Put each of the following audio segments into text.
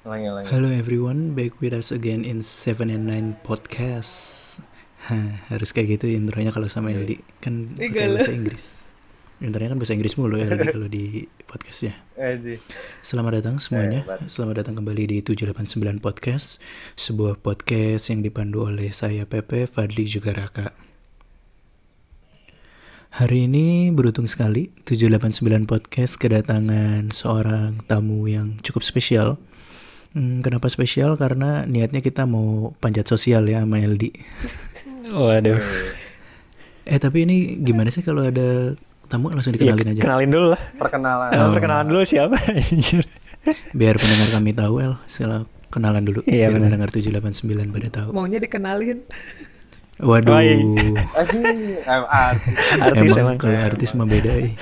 Hello everyone, back with us again in 7 and 9 podcast. Hah, harus kayak gitu intronya kalau sama LD kan Ih, pakai bahasa Inggris. Intronya kan bahasa Inggris mulu LD kalau di podcastnya. Selamat datang semuanya. Selamat datang kembali di 789 Podcast, sebuah podcast yang dipandu oleh saya Pepe, Fadli juga Raka. Hari ini beruntung sekali 789 Podcast kedatangan seorang tamu yang cukup spesial. Hmm, kenapa spesial? Karena niatnya kita mau panjat sosial ya sama LD. Waduh. Eh tapi ini gimana sih kalau ada tamu langsung Iya, dikenalin aja? kenalin dulu lah. Perkenalan. Eh, Perkenalan dulu siapa? Anjir. Biar pendengar kami tahu El, sila kenalan dulu. Iya, biar benar. pendengar 789 pada tahu. Maunya dikenalin. Waduh. Aji. em, artis. Artis emang, emang. kalau artis mah beda eh.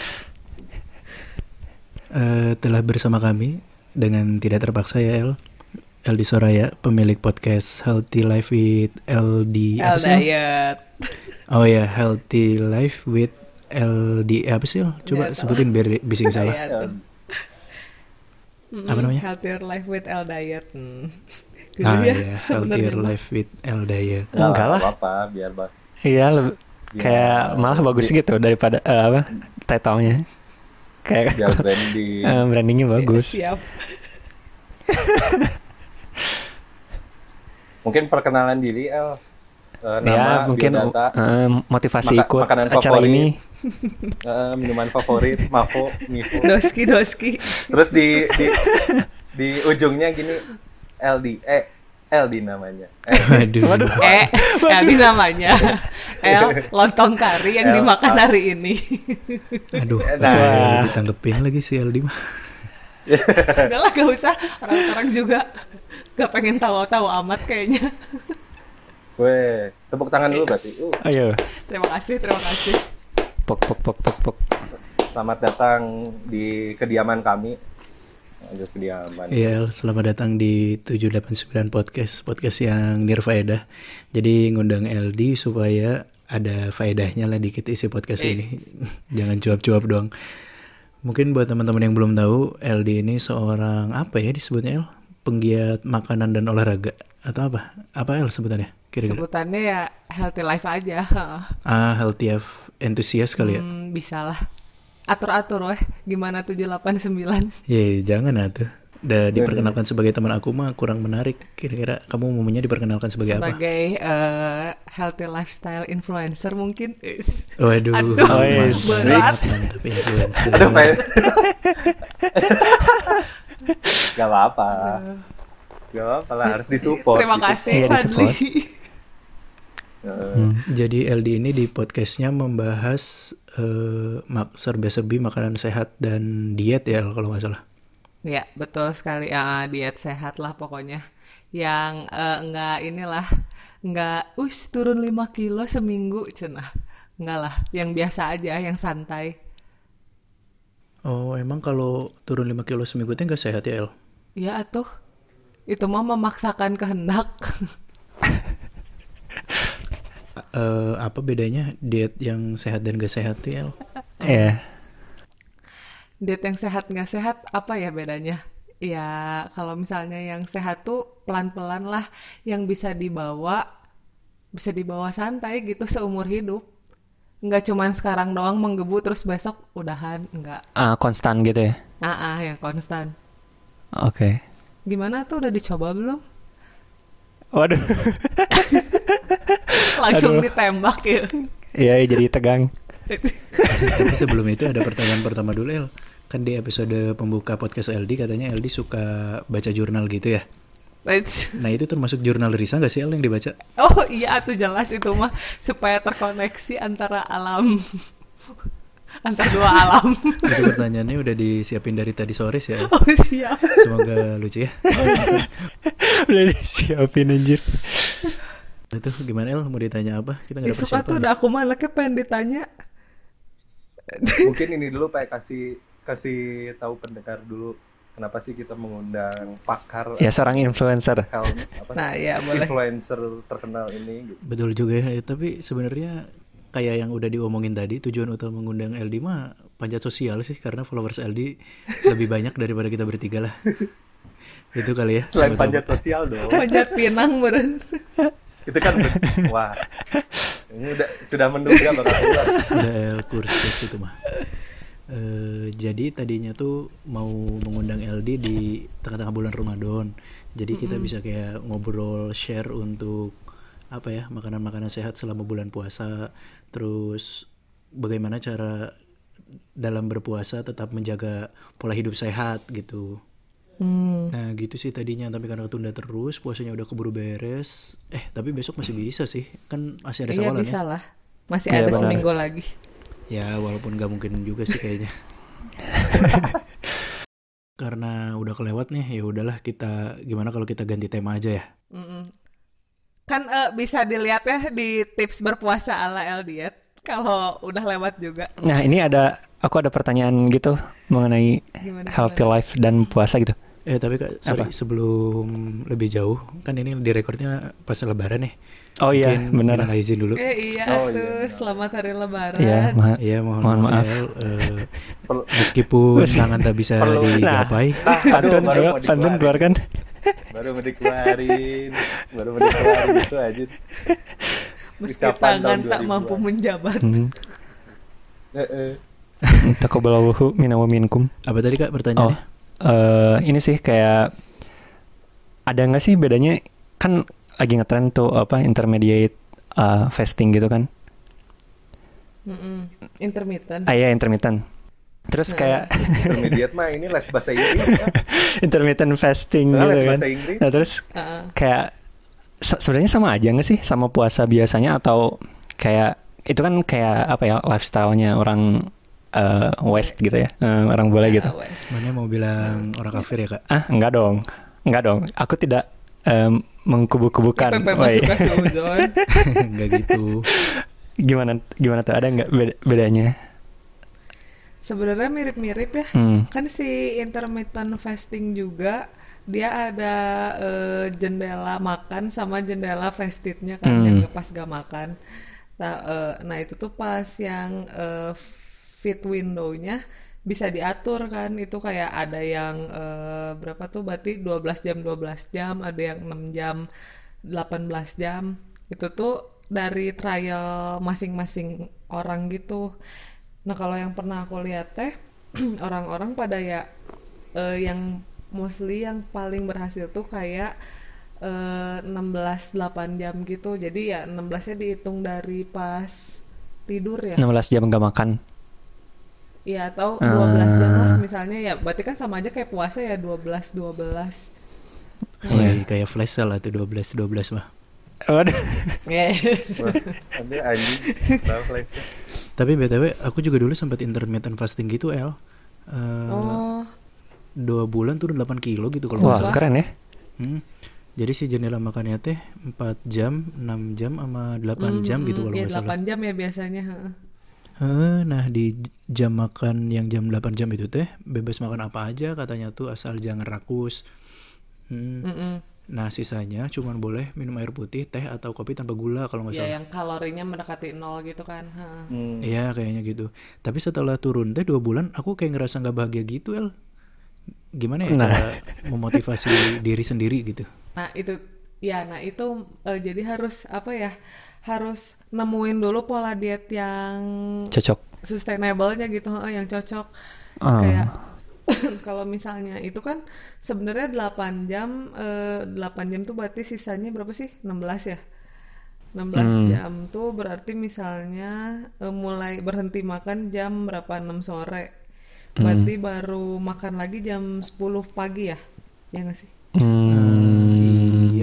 Eh, telah bersama kami dengan tidak terpaksa ya El. Eldi Soraya, pemilik podcast Healthy Life with LD apa El diet. Oh ya, Healthy Life with LD apa sih? El? Coba tahu. sebutin biar bising salah. Iya. Mm-mm, Apa namanya? Healthier life with El diet. Hmm. Gitu Ah ya, ya, Healthier mah. Life with El Diet. Enggak lah. apa biar. Iya, lebih kayak malah bagus gitu daripada eh, apa? Title-nya. Kayak Biar branding. eh, brandingnya bagus. Siap. Mungkin perkenalan diri El. Eh, Ya, nama, mungkin biodata, eh, motivasi Maka- ikut makanan acara favorit. ini. eh, minuman favorit, Mavo, Mivo. Doski doski. Terus di di di ujungnya gini LD LD namanya. Eh, Waduh. Eh, Eldi namanya. El lontong kari yang El, dimakan ah. hari ini. Aduh, Nah. ditanggepin lagi si Aldi mah. Udah lah gak usah. Orang-orang juga gak pengen tahu-tahu amat kayaknya. Weh, tepuk tangan dulu berarti. Uh, Ayo, Terima kasih, terima kasih. pok pok pok pok pok. selamat datang di kediaman kami. Iya, El, selamat datang di 789 Podcast, podcast yang nirfaedah. Jadi ngundang LD supaya ada faedahnya lah dikit isi podcast ini. Jangan cuap-cuap doang. Mungkin buat teman-teman yang belum tahu, LD ini seorang apa ya disebutnya El? Penggiat makanan dan olahraga atau apa? Apa El sebutannya? Kira-kira. Sebutannya ya healthy life aja. Ah, healthy of enthusiast kali ya. Hmm, bisa lah. Atur-atur weh. Gimana 789? Ya, jangan atuh. Udah diperkenalkan sebagai teman aku mah kurang menarik. Kira-kira kamu maunya diperkenalkan sebagai, apa? Sebagai eh, healthy lifestyle influencer mungkin. Is. Waduh, Aduh, mantap, Wes. berat. mantap influencer. Aduh. Gak apa-apa. Gak apa-apa lah, harus disupport. Terima gitu. kasih Iya, Fadli. disupport. Eh, Jadi LD ini di podcastnya membahas eh, mak serba-serbi makanan sehat dan diet ya kalau nggak salah. Ya, betul sekali. Ya, diet sehat lah pokoknya. Yang eh, enggak inilah, enggak us turun 5 kilo seminggu cenah. Enggak lah, yang biasa aja, yang santai. Oh emang kalau turun 5 kilo seminggu itu nggak sehat ya El? Ya atuh. Itu mah memaksakan kehendak. Eh, apa bedanya diet yang sehat dan gak sehat ya El? Iya. Diet yang sehat nggak sehat apa ya bedanya? Ya kalau misalnya yang sehat tuh pelan-pelan lah yang bisa dibawa bisa dibawa santai gitu seumur hidup. Nggak cuman sekarang doang menggebu terus besok udahan, nggak. Ah, konstan gitu ya. Ah, ah, yang konstan. Oke. Gimana tuh udah dicoba belum? Waduh. Langsung Aduh. ditembak ya. Iya, jadi tegang. Tapi sebelum itu ada pertanyaan pertama dulu El. Kan di episode pembuka podcast LD katanya LD suka baca jurnal gitu ya. Nah itu termasuk jurnal Risa nggak sih El yang dibaca? Oh iya tuh jelas itu mah supaya terkoneksi antara alam antara dua alam. itu pertanyaannya udah disiapin dari tadi sore sih ya. El. Oh siap. Semoga lucu ya. Udah disiapin anjir. Itu gimana El? Mau ditanya apa? Kita nggak ada Suka tuh udah aku malah pengen ditanya. mungkin ini dulu Pak kasih kasih tahu pendengar dulu kenapa sih kita mengundang pakar Ya seorang influencer. apa Nah ya boleh. influencer terkenal ini gitu. Betul juga ya. Tapi sebenarnya kayak yang udah diomongin tadi tujuan utama mengundang LD mah panjat sosial sih karena followers LD lebih banyak daripada kita bertiga lah. Itu kali ya. Selain tahu. panjat sosial dong. Panjat pinang beren. itu kan wah. Ini udah sudah menduga bakal keluar. Udah El kurs fix itu mah. Eh, jadi tadinya tuh mau mengundang LD di tengah-tengah bulan Ramadan. Jadi kita bisa kayak ngobrol share untuk apa ya makanan-makanan sehat selama bulan puasa. Terus bagaimana cara dalam berpuasa tetap menjaga pola hidup sehat gitu. Hmm. Nah gitu sih tadinya tapi karena ketunda terus puasanya udah keburu beres. Eh tapi besok masih bisa sih kan masih ada Iya bisa ya. lah. Masih Iya, ada benar. seminggu lagi. Ya walaupun nggak mungkin juga sih kayaknya. Karena udah kelewat nih ya udahlah kita gimana kalau kita ganti tema aja ya. Kan eh, bisa dilihat ya di tips berpuasa ala El Diet kalau udah lewat juga. Nah ini ada aku ada pertanyaan gitu mengenai Gimana? healthy life dan puasa gitu. Eh tapi kak sorry Apa? sebelum lebih jauh kan ini di recordnya pas lebaran nih. Oh iya Mungkin benar. minal izin dulu. Eh iya Oh, tuh, iya. selamat hari lebaran. Iya, ma- Iya mohon, Mohon maaf, maaf. Eh, Perlu- meskipun tangan tak bisa Perlu- digapai. Pantun baru ayo mau pantun keluarkan. Baru mau dikeluarin. Baru mau dikeluarin gitu aja. Meski Ucapan tangan tak 2000-an. mampu menjabat. Hmm. Heeh. Taqabbalallahu minna wa minkum. Apa tadi kak Oh, eh ini sih kayak ada nggak sih bedanya kan lagi ngetren tuh apa intermediate uh, fasting gitu kan? Mm-mm. Intermittent. Ah iya intermittent. Terus kayak Intermediate mah ini les bahasa Inggris kan. intermittent fasting Nah, gitu les kan. bahasa Inggris. Nah terus Heeh. kayak se- sebenarnya sama aja nggak sih sama puasa biasanya atau kayak itu kan kayak apa ya lifestyle-nya orang eh, West gitu ya Eh, orang boleh gitu. Ah, wes. Mana mau bilang orang kafir ya kak? Ah enggak dong, enggak dong. Aku tidak em, mengkubu-kubukan. Pepe Woi. masuk. Enggak gitu. gimana gimana tuh ada nggak beda- bedanya? Sebenarnya mirip-mirip ya. Hmm. Kan si intermittent fasting juga dia ada eh, jendela makan sama jendela fastidnya kan Hmm. yang pas gak makan. Nah, eh, nah itu tuh pas yang eh, fit window-nya bisa diatur kan. Itu kayak ada yang eh, berapa tuh? Berarti 12 jam 12 jam ada yang 6 jam 18 jam. Itu tuh dari trial masing-masing orang gitu. Nah kalau yang pernah aku lihat teh orang-orang pada ya eh, yang mostly yang paling berhasil tuh kayak eh, 16 8 jam gitu. Jadi ya 16 nya dihitung dari pas tidur ya. 16 jam nggak makan. Iya atau 12 jam lah Ah. misalnya ya berarti kan sama aja kayak puasa ya 12 12. Kayak kayak flash sale tuh 12 12 mah. Waduh. Flash. Tapi BTW aku juga dulu sempat intermittent fasting gitu El. Eh, Oh, dua bulan turun 8 kilo gitu kalau Wah keren ya. Hmm. Jadi si jendela makannya teh 4 jam, 6 jam sama 8 mm, jam gitu mm, kalau iya, salah. 8 jam ya biasanya. Nah di jam makan yang jam 8 jam itu teh bebas makan apa aja katanya tuh asal jangan rakus. Hmm. Mm-mm. Nah sisanya cuman boleh minum air putih, teh atau kopi tanpa gula kalau nggak Ya salah. yang kalorinya mendekati nol gitu kan. heeh. Hmm. Iya kayaknya gitu. Tapi setelah turun teh dua bulan aku kayak ngerasa nggak bahagia gitu El. Gimana ya Nah. cara memotivasi diri sendiri gitu? Nah, itu ya nah itu eh, jadi harus apa ya? Harus nemuin dulu pola diet yang Cocok. sustainable-nya gitu, heeh, yang cocok. Ah. Kayak kalau misalnya itu kan sebenarnya 8 jam eh, 8 jam tuh berarti sisanya berapa sih? 16 ya. 16 Hmm. jam tuh berarti misalnya eh, mulai berhenti makan jam berapa 6 sore. Berarti baru makan lagi jam 10 pagi ya. Ya nggak sih?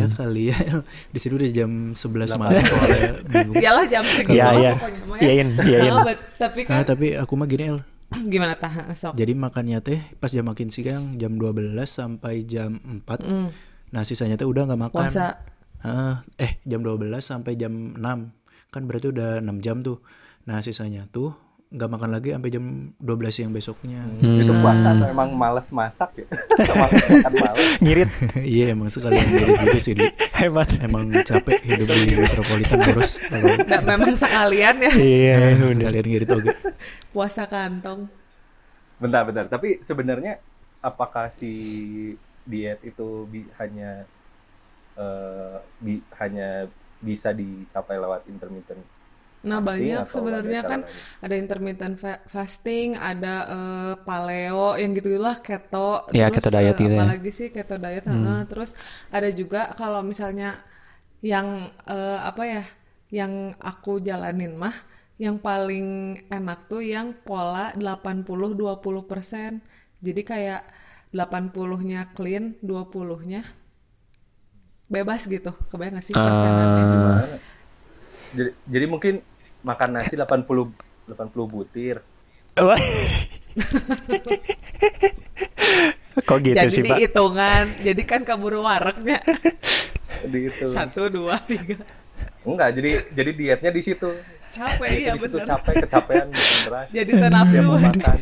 Hmm. Iya kali ya. El. Di sini udah jam 11 malam soalnya bingung. Iyalah jam segitu Iya iya. ya. Iyain iyain. Oh, bet- tapi Nah, kan tapi aku mah gini El. gimana tah sok. Jadi makannya teh pas jam makin siang jam 12 sampai jam 4. Mm, Nah, sisanya teh udah nggak makan. puasa. Heeh, eh jam 12 sampai jam 6. Kan berarti udah 6 jam tuh. Nah, sisanya tuh nggak makan lagi sampai jam 12 siang besoknya. Itu puasa atau emang males masak ya? Males makan males. Ngirit. Iya, emang sekalian gitu, gitu sih, Di. Hebat. Emang capek hidup di metropolitan terus kalau Nah, memang sekalian ya Iya udah. sekalian gitu oke. puasa kantong. Bentar, bentar. Tapi sebenarnya apakah si diet itu bi- hanya eh, bi- hanya bisa dicapai lewat intermittent Nah, fasting banyak sebenarnya kan lain? ada intermittent fa- fasting, ada eh, paleo yang gitu-gitulah keto, Ya, terus keto diet eh, gitu ya. sih keto diet, heeh. terus ada juga kalau misalnya yang eh, apa ya, yang aku jalanin mah yang paling enak tuh yang pola 80-20%. Jadi kayak 80-nya clean, 20-nya bebas gitu. Kebayang gak sih persenannya? Gimana? jadi, jadi mungkin makan nasi 80 80 butir. Kok gitu jadi sih, Pak? dihitungan jadi kan kabur waraknya di itu satu dua tiga. Enggak jadi jadi dietnya di situ. Capek Dietnya ya di situ bener. capek kecapean beras. Jadi tenafsu Dia mau makan.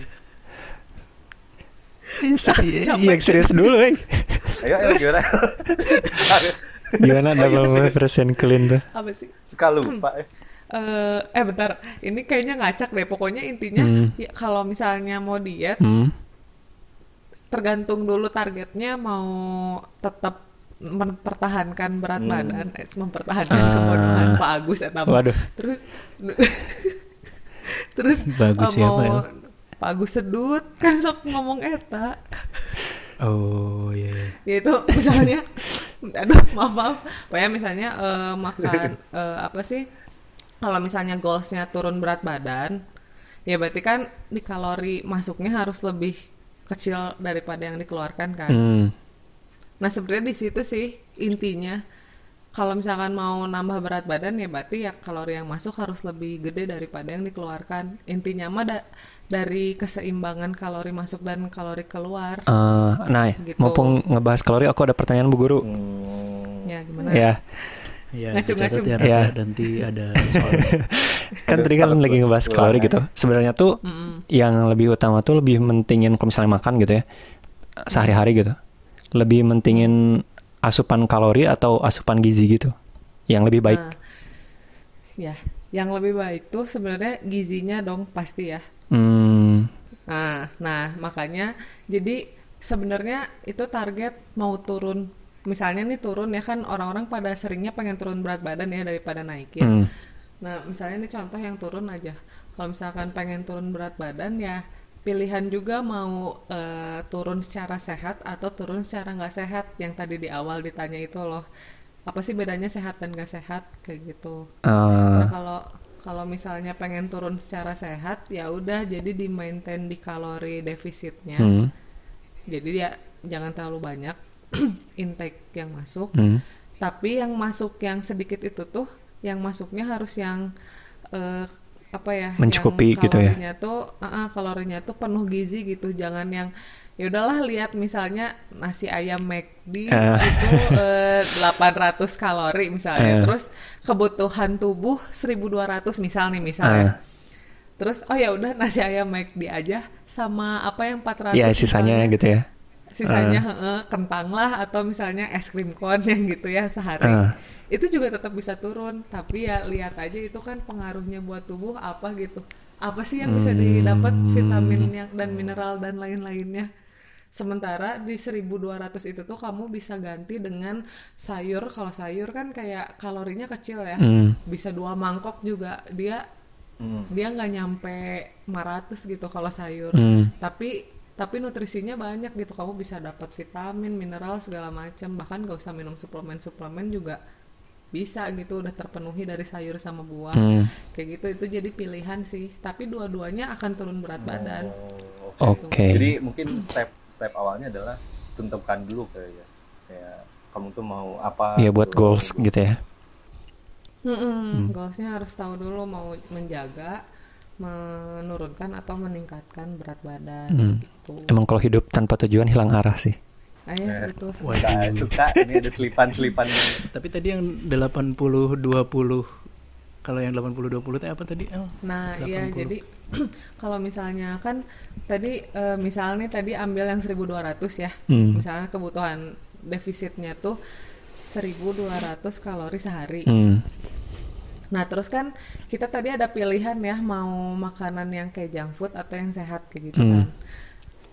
Iya, iya, serius dulu, eh. ayo ayo gimana? Harus- Gimana double persen clean tuh? apa sih? Suka lupa eh. Eh eh bentar ini kayaknya ngacak deh pokoknya intinya Hmm. ya, kalau misalnya mau diet Hmm. tergantung dulu targetnya mau tetap mempertahankan berat Hmm. badan eh, mempertahankan Ah. kebodohan Pak Agus eta mah. Waduh. terus terus Bagus eh, siapa, mau El? Pak Agus sedut kan sok ngomong eta Oh iya. iya. ya itu misalnya aduh maaf maaf pokoknya misalnya eh, makan eh, apa sih kalau misalnya goalsnya turun berat badan ya berarti kan di kalori masuknya harus lebih kecil daripada yang dikeluarkan kan Hmm. nah sebenarnya di situ sih intinya kalau misalkan mau nambah berat badan ya berarti ya kalori yang masuk harus lebih gede daripada yang dikeluarkan intinya mah da- dari keseimbangan kalori masuk dan kalori keluar Eh, nah, Gitu. mumpung ngebahas kalori, aku ada pertanyaan Bu Guru. Hmm, ya gimana Ya, Iya, Ngacung-ngacung. ya, Iya. Rada, nanti ada soal. kan tadi kan lagi ngebahas kalori gitu. Sebenarnya tuh Mm-mm. yang lebih utama tuh lebih mentingin kalau misalnya makan gitu ya, sehari-hari gitu. Lebih mentingin asupan kalori atau asupan gizi gitu. Yang lebih baik. Nah, ya, yang lebih baik tuh sebenarnya gizinya dong pasti ya. Hmm. Nah, nah makanya jadi sebenarnya itu target mau turun. Misalnya nih turun ya kan orang-orang pada seringnya pengen turun berat badan ya daripada naikin. Hmm. Nah, misalnya ini contoh yang turun aja. Kalau misalkan pengen turun berat badan ya pilihan juga mau eh, turun secara sehat atau turun secara nggak sehat yang tadi di awal ditanya itu loh. Apa sih bedanya sehat dan nggak sehat kayak gitu. Eh, Nah, kalau kalau misalnya pengen turun secara sehat ya udah jadi di maintain di kalori defisitnya. hmm. Jadi dia jangan terlalu banyak intake yang masuk. Hmm. Tapi yang masuk yang sedikit itu tuh yang masuknya harus yang eh, apa ya? Mencukupi yang gitu ya? kalorinya tuh ah, ah, kalorinya tuh penuh gizi gitu. Jangan yang ya udahlah lihat misalnya nasi ayam McD Ah. itu eh, 800 kalori misalnya. Ah. Terus kebutuhan tubuh 1200 misal nih misalnya. Ah. Terus oh ya udah nasi ayam McD aja sama apa yang 400 Ya sisanya misalnya gitu ya. Sisanya heeh, kentang lah atau misalnya es krim kon yang gitu ya sehari Ah. itu juga tetap bisa turun tapi ya lihat aja itu kan pengaruhnya buat tubuh apa gitu apa sih yang bisa didapat Hmm. vitaminnya dan mineral dan lain-lainnya sementara di 1200 itu tuh kamu bisa ganti dengan sayur kalau sayur kan kayak kalorinya kecil ya Hmm. bisa dua mangkok juga dia Hmm. dia nggak nyampe 500 gitu kalau sayur Hmm. tapi tapi nutrisinya banyak gitu kamu bisa dapat vitamin mineral segala macam bahkan gak usah minum suplemen suplemen juga bisa gitu udah terpenuhi dari sayur sama buah Hmm. kayak gitu itu jadi pilihan sih tapi dua-duanya akan turun berat badan Oh, Oke. Jadi mungkin step step awalnya adalah tentukan dulu kayak ya. Kayak kamu tuh mau apa? Ya buat gitu. goals gitu ya. Mm-mm, goalsnya harus tahu dulu mau menjaga menurunkan atau meningkatkan berat badan Hmm. gitu Emang kalau hidup tanpa tujuan hilang arah sih. Ayo Eh, gitu Suka, suka ini ada selipan-selipan. Tapi tadi yang 80 20 kalau yang 80 20 itu apa tadi? El? Nah, iya 80. jadi kalau misalnya kan tadi eh, misalnya tadi ambil yang 1200 ya. Hmm. Misalnya kebutuhan defisitnya tuh 1200 kalori sehari. Hmm. Nah, terus kan kita tadi ada pilihan ya mau makanan yang kayak junk food atau yang sehat kayak gitu Hmm. kan.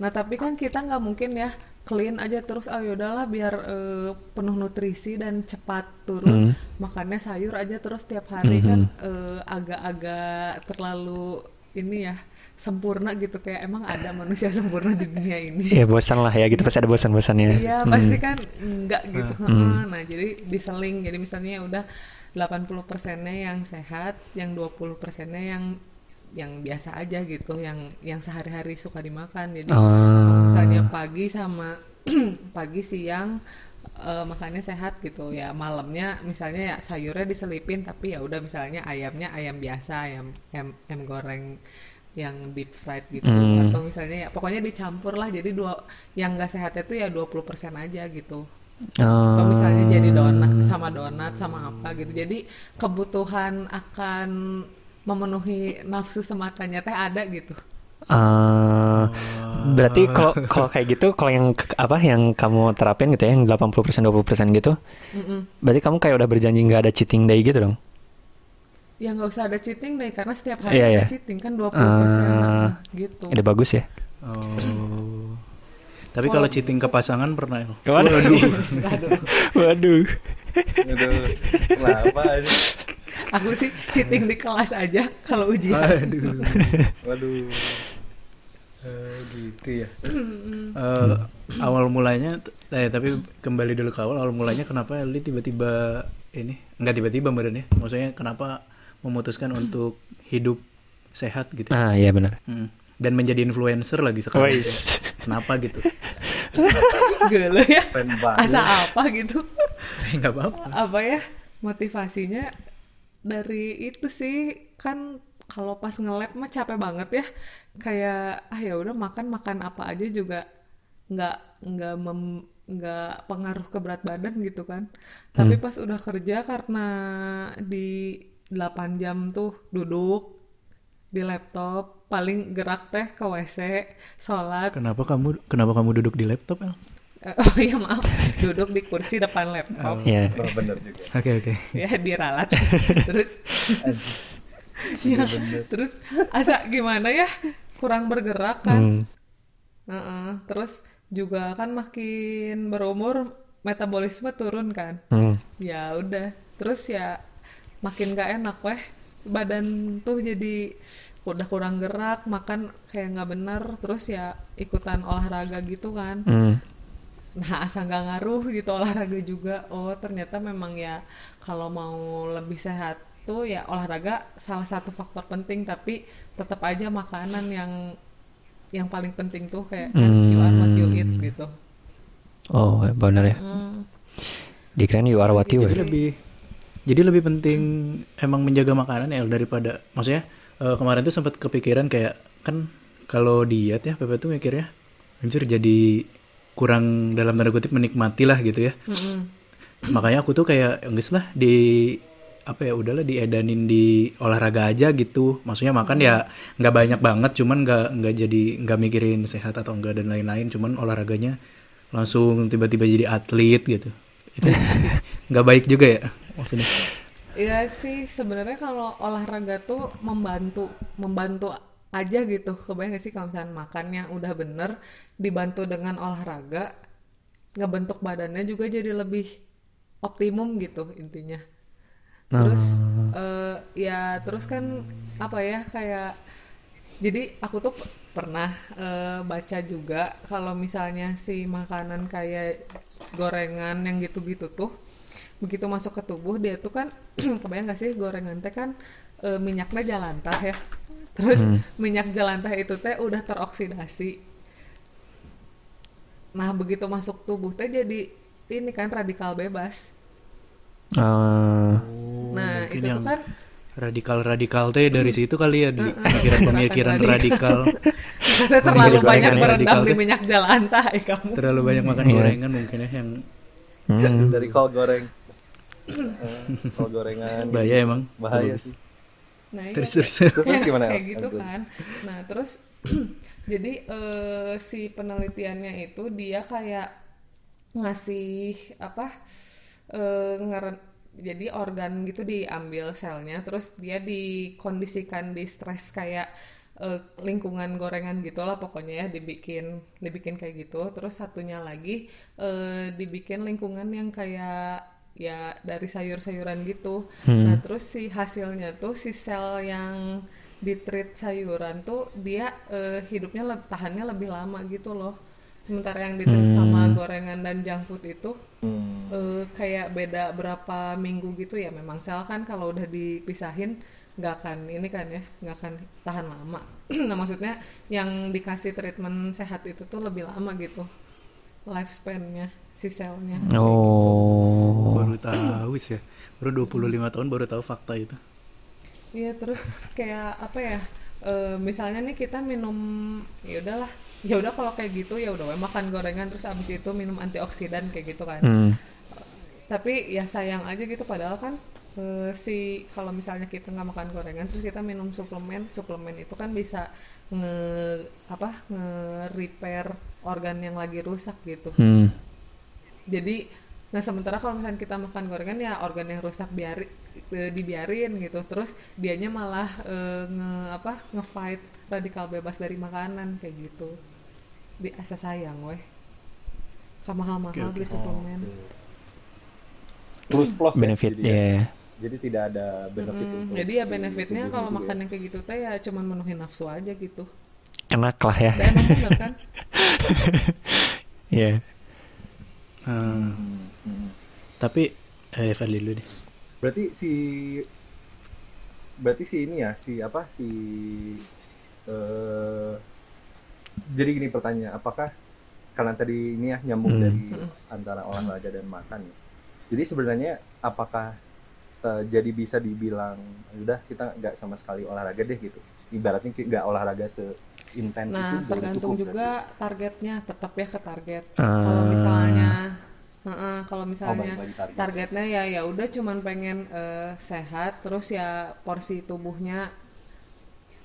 Nah, tapi kan kita nggak mungkin ya clean aja terus ah yaudahlah biar eh, penuh nutrisi dan cepat turun Hmm. makannya sayur aja terus tiap hari kan eh, agak-agak terlalu ini ya sempurna gitu kayak emang ada manusia sempurna di dunia ini Ya bosan lah ya gitu pasti ada bosan-bosannya. Iya pasti kan enggak gitu. Heeh. Nah jadi diseling jadi misalnya ya udah 80 persennya yang sehat, yang 20 persennya yang yang biasa aja gitu, yang yang sehari-hari suka dimakan. Jadi Ah. misalnya pagi sama pagi siang eh, makannya sehat gitu ya malamnya misalnya ya sayurnya diselipin tapi ya udah misalnya ayamnya ayam biasa ayam ayam, ayam goreng yang deep fried gitu Hmm. atau misalnya ya pokoknya dicampur lah jadi dua yang nggak sehatnya tuh ya 20% aja gitu atau misalnya jadi donat sama donat sama apa gitu jadi kebutuhan akan memenuhi nafsu sematanya teh ada gitu Ah, berarti kalau kalau kayak gitu, kalau yang apa yang kamu terapin gitu ya, yang 80% 20% gitu, Mm-mm. berarti kamu kayak udah berjanji nggak ada cheating day gitu dong? ya nggak usah ada cheating deh karena setiap hari Iya, ada iya. cheating kan 20% Ah, gitu Ide bagus ya. Oh. Tapi kalau cheating ke pasangan pernah El? Waduh. Waduh. Aduh, kenapa ini? aku sih cheating di kelas aja kalau ujian Aduh. Waduh. Eh, gitu ya. Eh, awal mulanya, eh tapi kembali dulu ke awal. Awal mulanya kenapa Eli tiba-tiba ini? Enggak tiba-tiba badannya. Maksudnya kenapa memutuskan untuk hidup sehat gitu? Ah, iya benar. Hmm. Dan menjadi influencer lagi sekarang. Gitu ya. Kenapa gitu? gelo ya. Asa apa gitu? Enggak apa-apa. apa ya motivasinya dari itu sih kan kalau pas nge-lab mah capek banget ya. Kayak ah ya udah makan makan apa aja juga nggak nggak mem- nggak pengaruh ke berat badan gitu kan. Tapi pas udah kerja karena di 8 jam tuh duduk di laptop paling gerak teh ke WC sholat Kenapa kamu kenapa kamu duduk di laptop El? Eh, oh iya maaf duduk di kursi depan laptop Iya. Oh, bener juga. Oke oke. ya diralat terus ya, terus asa gimana ya kurang bergerak kan Hmm. Heeh. terus juga kan makin berumur metabolisme turun kan Hmm. ya udah terus ya makin gak enak weh badan tuh jadi udah kurang gerak makan kayak nggak bener terus ya ikutan olahraga gitu kan Hmm. Nah, asa nggak ngaruh gitu olahraga juga. Oh, ternyata memang ya kalau mau lebih sehat tuh ya olahraga salah satu faktor penting, tapi tetap aja makanan yang yang paling penting tuh kayak kan you are what you eat gitu. Oh, benar ya. Hmm. Dikirain you are what you wear. lebih jadi lebih penting emang menjaga makanan ya daripada maksudnya eh, kemarin tuh sempat kepikiran kayak kan kalau diet ya Pepe tuh mikirnya anjir jadi kurang dalam tanda kutip menikmati lah gitu ya. Mm-mm. Makanya aku tuh kayak enggak lah di apa ya udahlah diedanin di olahraga aja gitu. Maksudnya makan ya nggak banyak banget cuman nggak nggak jadi nggak mikirin sehat atau enggak dan lain-lain cuman olahraganya langsung tiba-tiba jadi atlet gitu. Itu nggak baik juga ya maksudnya. Iya sih sebenarnya kalau olahraga tuh membantu membantu aja gitu. Kebayang gak sih kalau misalnya makannya udah bener dibantu dengan olahraga ngebentuk badannya juga jadi lebih optimum gitu intinya. Terus eh, ya terus kan apa ya kayak jadi aku tuh pernah eh, baca juga kalau misalnya si makanan kayak gorengan yang gitu-gitu tuh begitu masuk ke tubuh dia tuh kan kebayang gak sih gorengan teh kan eh, minyaknya jalantah ya. Terus minyak jalantah itu teh udah teroksidasi. Nah begitu masuk tubuh teh jadi ini kan radikal bebas. Ah, nah itu yang tuh kan radikal-radikal teh dari situ kali ya di pemikiran-pemikiran radikal. Kita terlalu banyak radikal di minyak jalantah ya kamu. Terlalu banyak makan Iya. gorengan mungkin ya yang hmm. Dari kol goreng. Eh, kol gorengan. bahaya emang Bahaya Bagus. sih. nah iya. terus terus Terus, terus kayak, gimana? kayak gitu kan nah terus jadi eh, si penelitiannya itu dia kayak ngasih apa eh, ngeren- jadi organ gitu diambil selnya terus dia dikondisikan di stres kayak lingkungan gorengan gitulah pokoknya ya dibikin dibikin kayak gitu terus satunya lagi eh, dibikin lingkungan yang kayak ya dari sayur-sayuran gitu. Nah terus si hasilnya tuh si sel yang di treat sayuran tuh dia eh, hidupnya leb- tahannya lebih lama gitu loh. Sementara yang di treat sama gorengan dan junk food itu Hmm. eh, kayak beda berapa minggu gitu ya. Memang sel kan kalau udah dipisahin nggak akan ini kan ya nggak akan tahan lama. Nah maksudnya yang dikasih treatment sehat itu tuh lebih lama gitu lifespan-nya si selnya Oh. Baru tahu sih ya. Baru 25 tahun baru tahu fakta itu. iya terus kayak apa ya eh, misalnya nih kita minum ya udahlah ya udah kalau kayak gitu ya udah we makan gorengan terus abis itu minum antioksidan kayak gitu kan Hmm. tapi ya sayang aja gitu padahal kan eh, si kalau misalnya kita nggak makan gorengan terus kita minum suplemen suplemen itu kan bisa nge apa nge repair organ yang lagi rusak gitu Hmm. Jadi nah sementara kalau misalnya kita makan gorengan ya organ yang rusak biari eh, dibiarin gitu terus dianya malah eh, nge apa nge fight radikal bebas dari makanan kayak gitu di asa sayang weh mahal-mahal beli suplemen Plus plus ya, Benefit jadi, ya. ya. Jadi tidak ada benefit Hmm, untuk jadi ya si benefitnya kalau gitu makan ya. yang kayak gitu teh ya cuman menuhin nafsu aja gitu. Enak lah ya. Dan emang bener kan? Nah, Hmm, hmm. tapi eh Fadli dulu deh. Berarti si berarti si ini ya si apa si eh jadi gini pertanyaan apakah karena tadi ini ya nyambung Hmm. dari antara olahraga dan makan ya. Jadi sebenarnya apakah eh, jadi bisa dibilang udah kita nggak sama sekali olahraga deh gitu. Ibaratnya nggak olahraga seintens itu Nah, udah tergantung cukup juga targetnya, tetap ya ke target. Ah. Kalau misalnya Heeh, kalau berarti. Oh, misalnya target. targetnya ya ya udah cuman pengen eh, sehat terus ya porsi tubuhnya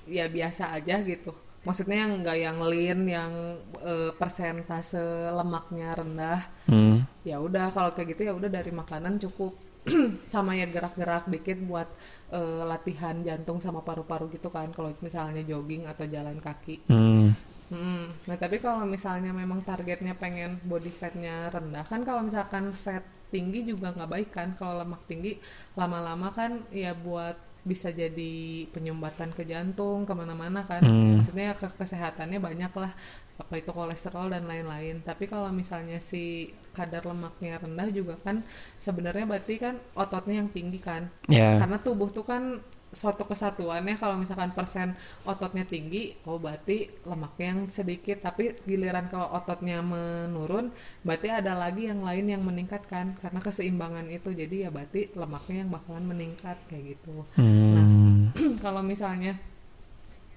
ya biasa aja gitu. Maksudnya yang enggak yang lean yang eh, persentase lemaknya rendah. Hmm. ya udah kalau kayak gitu ya udah dari makanan cukup sama ya gerak-gerak dikit buat eh, latihan jantung sama paru-paru gitu kan kalau misalnya jogging atau jalan kaki Hmm. Mm, Nah tapi kalau misalnya memang targetnya pengen body fatnya rendah kan kalau misalkan fat tinggi juga nggak baik kan kalau lemak tinggi lama-lama kan ya buat bisa jadi penyumbatan ke jantung ke mana-mana kan Hmm. maksudnya ke kesehatannya banyak lah apa itu kolesterol dan lain-lain. Tapi kalau misalnya si kadar lemaknya rendah juga kan sebenarnya berarti kan ototnya yang tinggi kan. Ya. karena tubuh tuh kan suatu kesatuannya kalau misalkan persen ototnya tinggi oh berarti lemaknya yang sedikit. Tapi giliran kalau ototnya menurun berarti ada lagi yang lain yang meningkat kan. Karena keseimbangan itu jadi ya berarti lemaknya yang bakalan meningkat kayak gitu. Hmm. kalau misalnya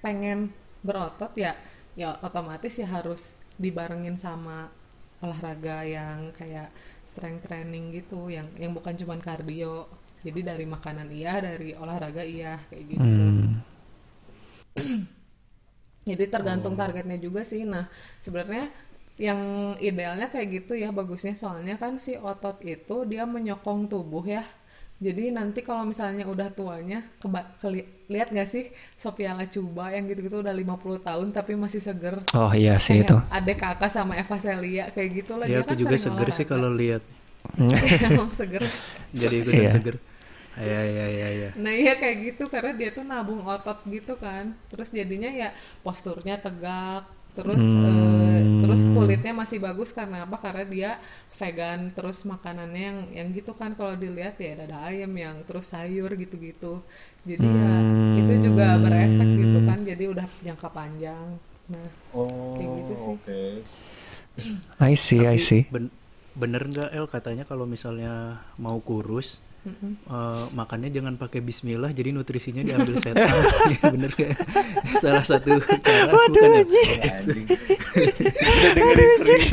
pengen berotot ya ya otomatis ya harus dibarengin sama olahraga yang kayak strength training gitu yang yang bukan cuman kardio. Jadi dari makanan iya dari olahraga iya kayak gitu. Hmm. jadi tergantung targetnya juga sih. Nah sebenarnya yang idealnya kayak gitu ya bagusnya. Soalnya kan si otot itu dia menyokong tubuh ya jadi nanti kalau misalnya udah tuanya keba- keli- lihat gak sih Sophia Lacuba yang gitu-gitu udah 50 tahun tapi masih seger Oh iya sih kayak itu. adek kakak sama Eva Celia kayak gitu lah Ya dia aku kan juga seger sih kalau lihat. emang seger Jadi ikutan Iya. seger. Ya ya ya ya. Nah iya kayak gitu karena dia tuh nabung otot gitu kan, terus jadinya ya posturnya tegak, terus eh, terus kulitnya masih bagus karena apa? Karena dia vegan, terus makanannya yang yang gitu kan kalau dilihat ya dada ayam yang terus sayur gitu-gitu, jadi ya itu juga berefek gitu kan, jadi udah jangka panjang. Nah Oh, Kayak gitu sih. oke. I see, I Tapi see. ben- bener nggak El katanya kalau misalnya mau kurus eh, makannya jangan pakai Bismillah jadi nutrisinya diambil setan. Ya, bener nggak salah satu cara bukan ya? Ya, anjing. Udah dengerin sering.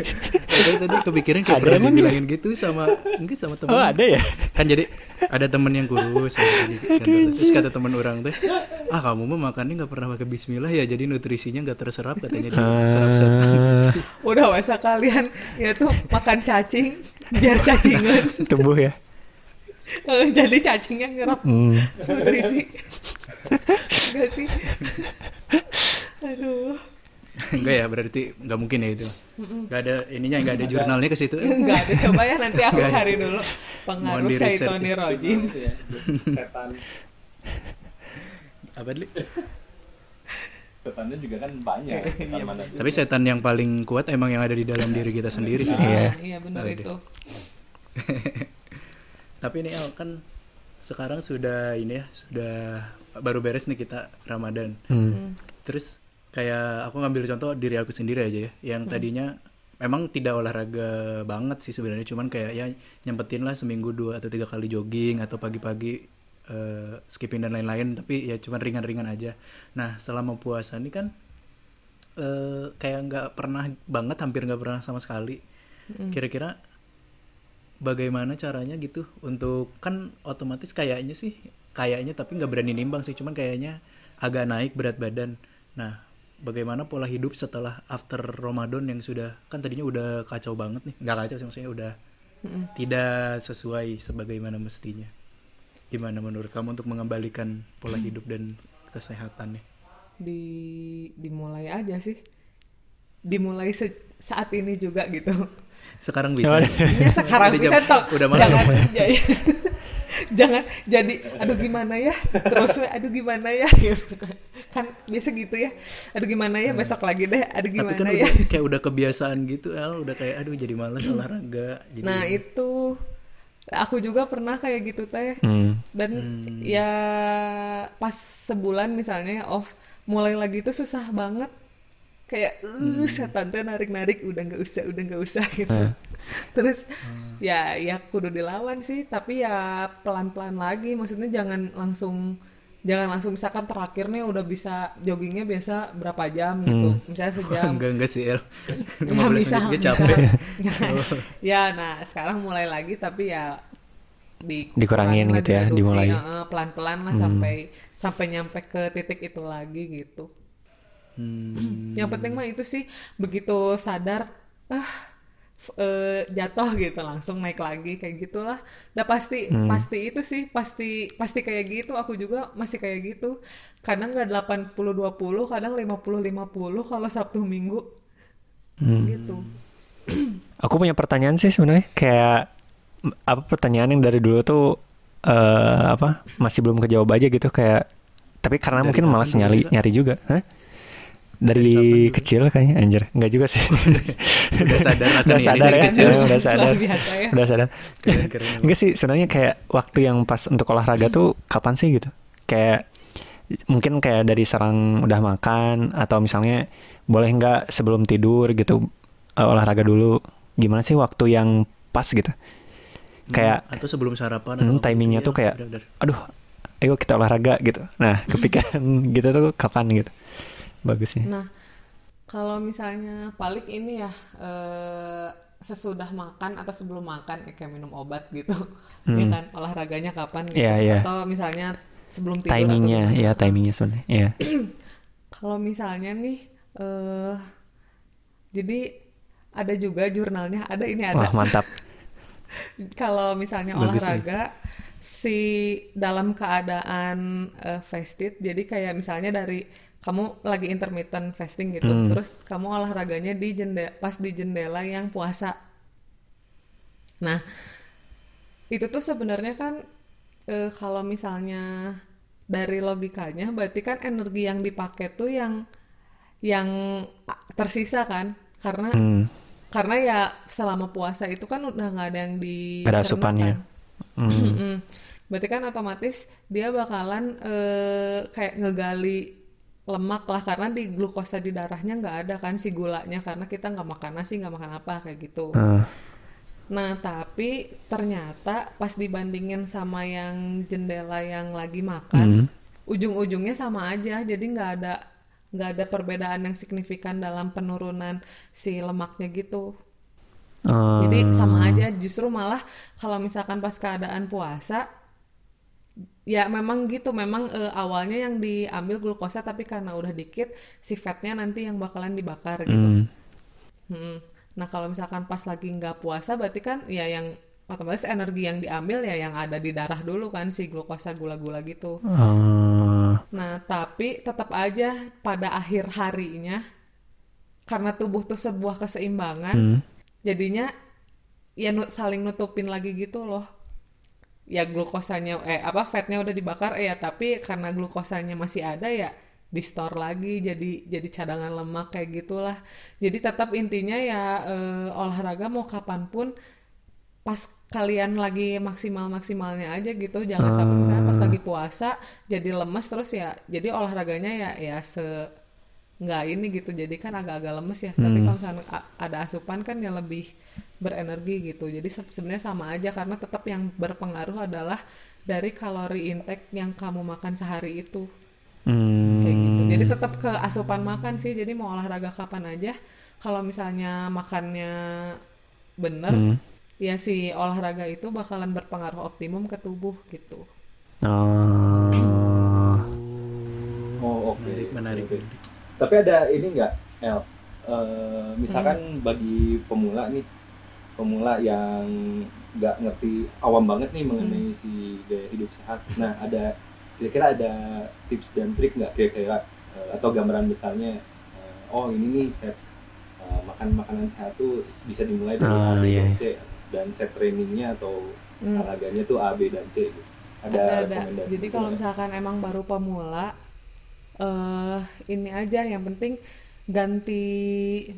Tadi kepikiran kayak Ada pernah dibilangin gitu sama enggak sama temen. Oh ada ya? kan jadi ada temen yang kurus ya, di kantor. terus kata temen orang teh ah kamu mah makannya nggak pernah pakai Bismillah ya jadi nutrisinya nggak terserap katanya diserap setan Ah, udah wasa kalian ya tuh makan cacing biar cacingan, tumbuh ya. Jadi cacingnya nyerap Hmm. nutrisi. Enggak sih. Aduh. Enggak ya, berarti nggak mungkin ya itu. Nggak ada ininya, nggak ada jurnalnya ke situ. Enggak ada. Coba ya nanti aku ada. cari dulu Mohon pengaruh Saitoni ya. Rojin. setan Apa Li? setannya juga kan banyak setan mana juga. Tapi setan yang paling kuat emang yang ada di dalam diri kita sendiri sih. Ah, Iya. iya benar iya. itu. Tapi ini El kan sekarang sudah ini ya, sudah baru beres nih kita Ramadan. Hmm. Terus kayak aku ngambil contoh diri aku sendiri aja ya, yang tadinya memang tidak olahraga banget sih sebenarnya, cuman kayak ya nyempetin lah seminggu dua atau tiga kali jogging atau pagi-pagi eh, skipping dan lain-lain, tapi ya cuman ringan-ringan aja. Nah selama puasa ini kan eh, kayak nggak pernah banget, hampir nggak pernah sama sekali. Kira-kira bagaimana caranya gitu untuk kan otomatis kayaknya sih kayaknya tapi nggak berani nimbang sih cuman kayaknya agak naik berat badan nah bagaimana pola hidup setelah after Ramadan yang sudah kan tadinya udah kacau banget nih nggak kacau sih maksudnya udah tidak sesuai sebagaimana mestinya gimana menurut kamu untuk mengembalikan pola hidup dan kesehatannya Di dimulai aja sih. Dimulai se- saat ini juga gitu. Sekarang bisa. Ya sekarang Udah bisa jam- toh. udah malam. Jangan, ya? jadi, jangan jadi aduh gimana ya? Terus aduh gimana ya? Gitu kan. kan biasa gitu ya. Aduh gimana ya? Besok lagi deh. Aduh Hmm. tapi gimana kan ya? udah kayak udah kebiasaan gitu El. Udah kayak aduh jadi malas olahraga jadi nah itu. Aku juga pernah kayak gitu teh. Hmm. dan ya pas sebulan misalnya off mulai lagi itu susah banget kayak uh setan teh narik-narik udah nggak usah udah nggak usah gitu. Terus ya ya kudu dilawan sih tapi ya pelan-pelan lagi. Maksudnya jangan langsung jangan langsung misalkan terakhir nih udah bisa joggingnya biasa berapa jam gitu. Misalnya sejam. enggak enggak sih El. Ya 15 menit capek. ya nah sekarang mulai lagi tapi ya di Dikurangin gitu ya, dimulai. pelan-pelan lah sampai sampai nyampe ke titik itu lagi gitu Hmm. yang penting mah itu sih begitu sadar ah eh, jatuh gitu langsung naik lagi kayak gitulah. Udah pasti pasti itu sih pasti pasti kayak gitu. Aku juga masih kayak gitu. Kadang nggak 80 20 kadang 50 50 kalau Sabtu Minggu. Gitu. Aku punya pertanyaan sih sebenarnya kayak apa pertanyaan yang dari dulu tuh eh apa masih belum kejawab aja gitu kayak tapi karena Dari mungkin malas nyari juga? nyari juga, Hah? Dari, kapan dulu? kecil kayaknya anjir, enggak juga sih. udah sadar udah sadar ya, kecil. udah sadar. biasa ya Udah sadar. Keren-keren emang. Enggak sih, sebenarnya kayak waktu yang pas untuk olahraga tuh kapan sih gitu? Kayak mungkin kayak dari serang udah makan atau misalnya boleh nggak sebelum tidur gitu eh, olahraga dulu. Gimana sih waktu yang pas gitu? Kayak atau sebelum sarapan hmm, atau apa timingnya gitu tuh ya, kayak bener-bener. aduh, ayo kita olahraga gitu. Nah, kepikiran gitu tuh kapan gitu? Bagusnya. Nah, kalau misalnya paling ini ya eh, sesudah makan atau sebelum makan ya, kayak minum obat gitu, ya kan olahraganya kapan gitu, Hmm. Iya, iya. atau misalnya sebelum tidur Timingnya, gimana. ya timingnya sebenarnya. Iya. Kalau misalnya nih, eh jadi ada juga jurnalnya, ada ini ada. Wah, mantap. Kalau misalnya Bagus olahraga si dalam keadaan eh, fasted, jadi kayak misalnya dari kamu lagi intermittent fasting gitu, Hmm. terus kamu olahraganya di jendela pas di jendela yang puasa. Nah, itu tuh sebenarnya kan eh, kalau misalnya dari logikanya berarti kan energi yang dipakai tuh yang yang tersisa kan karena Hmm, karena ya selama puasa itu kan udah nggak ada yang di ada asupannya. hmm. Berarti kan otomatis dia bakalan eh, kayak ngegali lemak lah karena di glukosa di darahnya nggak ada kan si gulanya karena kita nggak makan nasi nggak makan apa kayak gitu. Eh, Nah tapi ternyata pas dibandingin sama yang jendela yang lagi makan, Hmm. ujung-ujungnya sama aja. Jadi nggak ada nggak ada perbedaan yang signifikan dalam penurunan si lemaknya gitu. eh, Jadi sama aja justru malah kalau misalkan pas keadaan puasa ya memang gitu memang eh, awalnya yang diambil glukosa tapi karena udah dikit si fatnya nanti yang bakalan dibakar gitu. hmm. Mm. Nah kalau misalkan pas lagi nggak puasa berarti kan ya yang otomatis energi yang diambil ya yang ada di darah dulu kan si glukosa gula-gula gitu. Eh, Nah, tapi tetap aja pada akhir harinya karena tubuh tuh sebuah keseimbangan, Hmm. jadinya ya nu- saling nutupin lagi gitu loh. Ya glukosanya eh apa fatnya udah dibakar eh ya tapi karena glukosanya masih ada ya di store lagi jadi jadi cadangan lemak kayak gitulah. Jadi tetap intinya ya eh, olahraga mau kapan pun pas kalian lagi maksimal maksimalnya aja gitu jangan sampai misalnya pas lagi puasa jadi lemes terus ya jadi olahraganya ya ya se nggak ini gitu jadi kan agak-agak lemes ya tapi kalau misalnya ada asupan kan yang lebih berenergi gitu jadi se- sebenarnya sama aja karena tetap yang berpengaruh adalah dari kalori intake yang kamu makan sehari itu Hmm. kayak gitu jadi tetap ke asupan makan sih jadi mau olahraga kapan aja kalau misalnya makannya bener Hmm. ya si olahraga itu bakalan berpengaruh optimum ke tubuh gitu Oh. Oh oke. Menarik, menarik. Tapi ada ini nggak, El? Eh, misalkan bagi pemula nih, pemula yang nggak ngerti awam banget nih mengenai si gaya hidup sehat. Nah ada kira-kira ada tips dan trik nggak kira-kira eh, atau gambaran besarnya? eh, oh ini nih set eh, makan makanan sehat tuh bisa dimulai dari Ah, A, B, iya. dan C dan set trainingnya atau Hmm. olahraganya tuh A, B dan C. Gitu. Ada, ada ada jadi kalau misalkan emang baru pemula eh ini aja yang penting ganti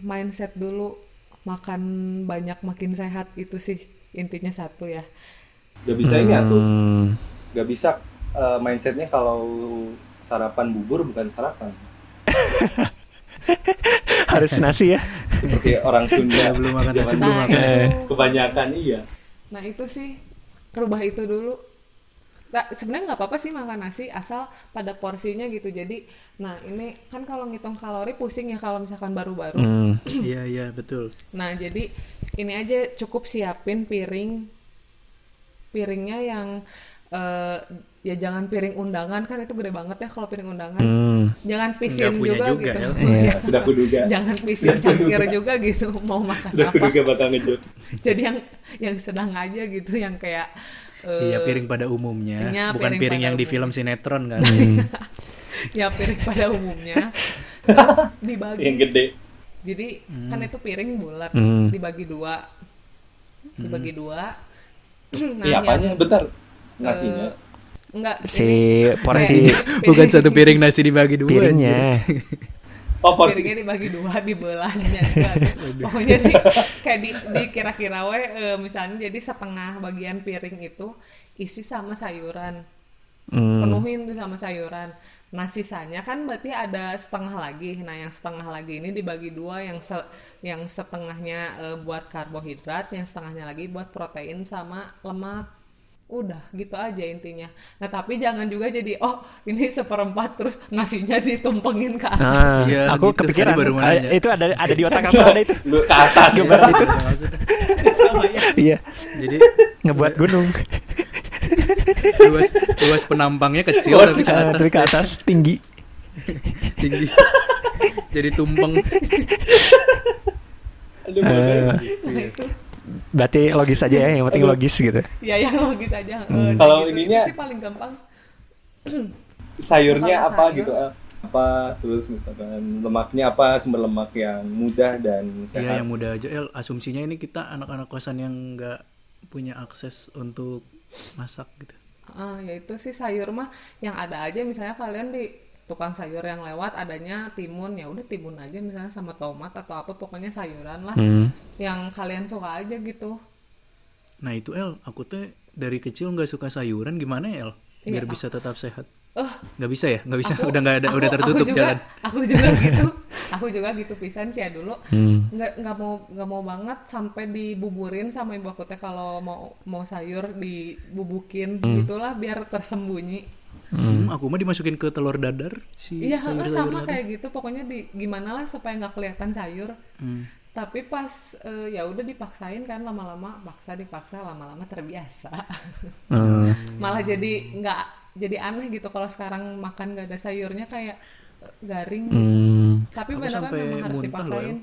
mindset dulu makan banyak makin sehat itu sih intinya satu ya Gak bisa ini tuh Hmm. nggak bisa eh, mindsetnya kalau sarapan bubur bukan sarapan Harus nasi ya. seperti orang Sunda belum makan nasi, belum nah makan. Eh. itu kebanyakan iya nah itu sih rubah itu dulu sebenarnya nggak apa-apa sih makan nasi asal pada porsinya gitu jadi nah ini kan kalau ngitung kalori pusing ya kalau misalkan baru-baru Hmm. Iya, iya, betul. Nah, jadi ini aja cukup siapin piring piringnya yang eh, ya jangan piring undangan kan itu gede banget ya kalau piring undangan. Hmm. Jangan pisin juga, juga, gitu. El. Iya. sudah kuduga jangan pisin cangkir juga gitu mau makan sudah apa. kuduga bakal ngejut Jadi yang yang sedang aja gitu yang kayak eh, Iya, piring pada umumnya, Iya, bukan piring piring, yang di umumnya. film sinetron kan. ya piring pada umumnya. Terus dibagi. yang gede Jadi kan itu piring bulat Hmm. dibagi dua. Dibagi dua. nah, iya apanya yang- bentar nasinya Eh, enggak Si ini porsi bukan satu piring nasi dibagi dua. anjir. piringnya. Oh porsi piringnya dibagi dua dibelahnya juga. pokoknya di, kayak di, dikira-kira we eh, misalnya jadi setengah bagian piring itu isi sama sayuran. Hmm. penuhin tuh sama sayuran. Nah sisanya kan berarti ada setengah lagi. Nah yang setengah lagi ini dibagi dua. Yang se- yang setengahnya eh, buat karbohidrat yang setengahnya lagi buat protein sama lemak udah gitu aja intinya nah tapi jangan juga jadi oh ini seperempat terus nasinya ditumpengin ke atas Ah, Iya, aku gitu. kepikiran baru nanya. itu ada ada di otak aku ada itu. lu ke atas Gambaran itu. sama ya Iya, Jadi ngebuat gunung. luas luas penampangnya kecil Waduh. tapi ke atas, tapi ke atas tinggi. tinggi. Jadi tumpeng. Aduh, nah itu Berarti logis aja ya, yang penting logis gitu. ya yang logis aja Eh, Hmm. Kalau gitu. ininya- sih paling gampang sayurnya apa sayur- gitu El? apa terus misalkan lemaknya apa sumber lemak yang mudah dan Iya sehat yang mudah aja El. Asumsinya ini kita anak-anak kosan yang nggak punya akses untuk masak gitu. Ah, ya itu sih sayur mah yang ada aja misalnya kalian di tukang sayur yang lewat adanya timun ya udah timun aja misalnya sama tomat atau apa pokoknya sayuran lah Hmm. yang kalian suka aja gitu. Nah itu El, aku teh dari kecil nggak suka sayuran gimana ya El? Biar Iya, bisa tetap sehat. Eh, Nggak bisa ya? Nggak bisa. aku- udah nggak ada, aku- udah tertutup aku juga, jalan. Aku juga gitu. Aku juga gitu pisan sih ya dulu. Hmm. Nggak nggak mau nggak mau banget sampai dibuburin sama ibu aku teh kalau mau mau sayur dibubukin gitulah biar tersembunyi. Hmm, aku mah dimasukin ke telur dadar si Iya, heeh, sayur-sayur sama kayak gitu. Pokoknya di gimana lah supaya nggak kelihatan sayur. Hmm. Tapi pas eh, ya udah dipaksain kan lama-lama paksa dipaksa lama-lama terbiasa. Hmm. Malah jadi nggak jadi aneh gitu kalau sekarang makan nggak ada sayurnya kayak eh, garing. Hmm. Tapi Aku beneran sampai memang harus loh, dipaksain.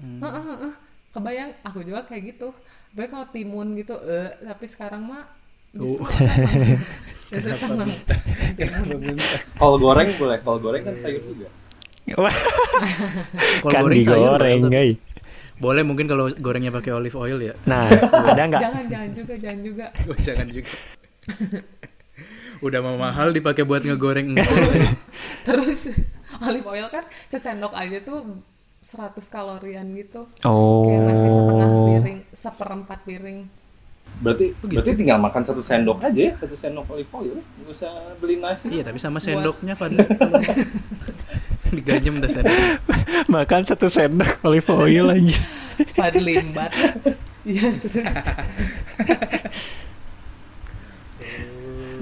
Hmm. Kebayang aku juga kayak gitu. Tapi kalau timun gitu, eh tapi sekarang mah Oh. senang. Kol goreng boleh, kol goreng kan sayur juga. Kan goreng sayur digoreng, guys. Boleh mungkin kalau gorengnya pakai olive oil ya. Nah, ada nggak? Jangan, jangan juga, jangan juga. Oh, jangan juga. Udah mau mahal dipakai buat ngegoreng Terus olive oil kan sesendok aja tuh 100 kalorian gitu. Oh. Kayak nasi setengah piring, seperempat piring. Berarti Oh, gitu. berarti tinggal makan satu sendok aja ya, satu sendok olive oil. Nggak usah beli nasi. Iya, tapi sama sendoknya Fadli. Diganjem dah sendok. Makan satu sendok olive oil aja. Fadli Mbat. Iya terus.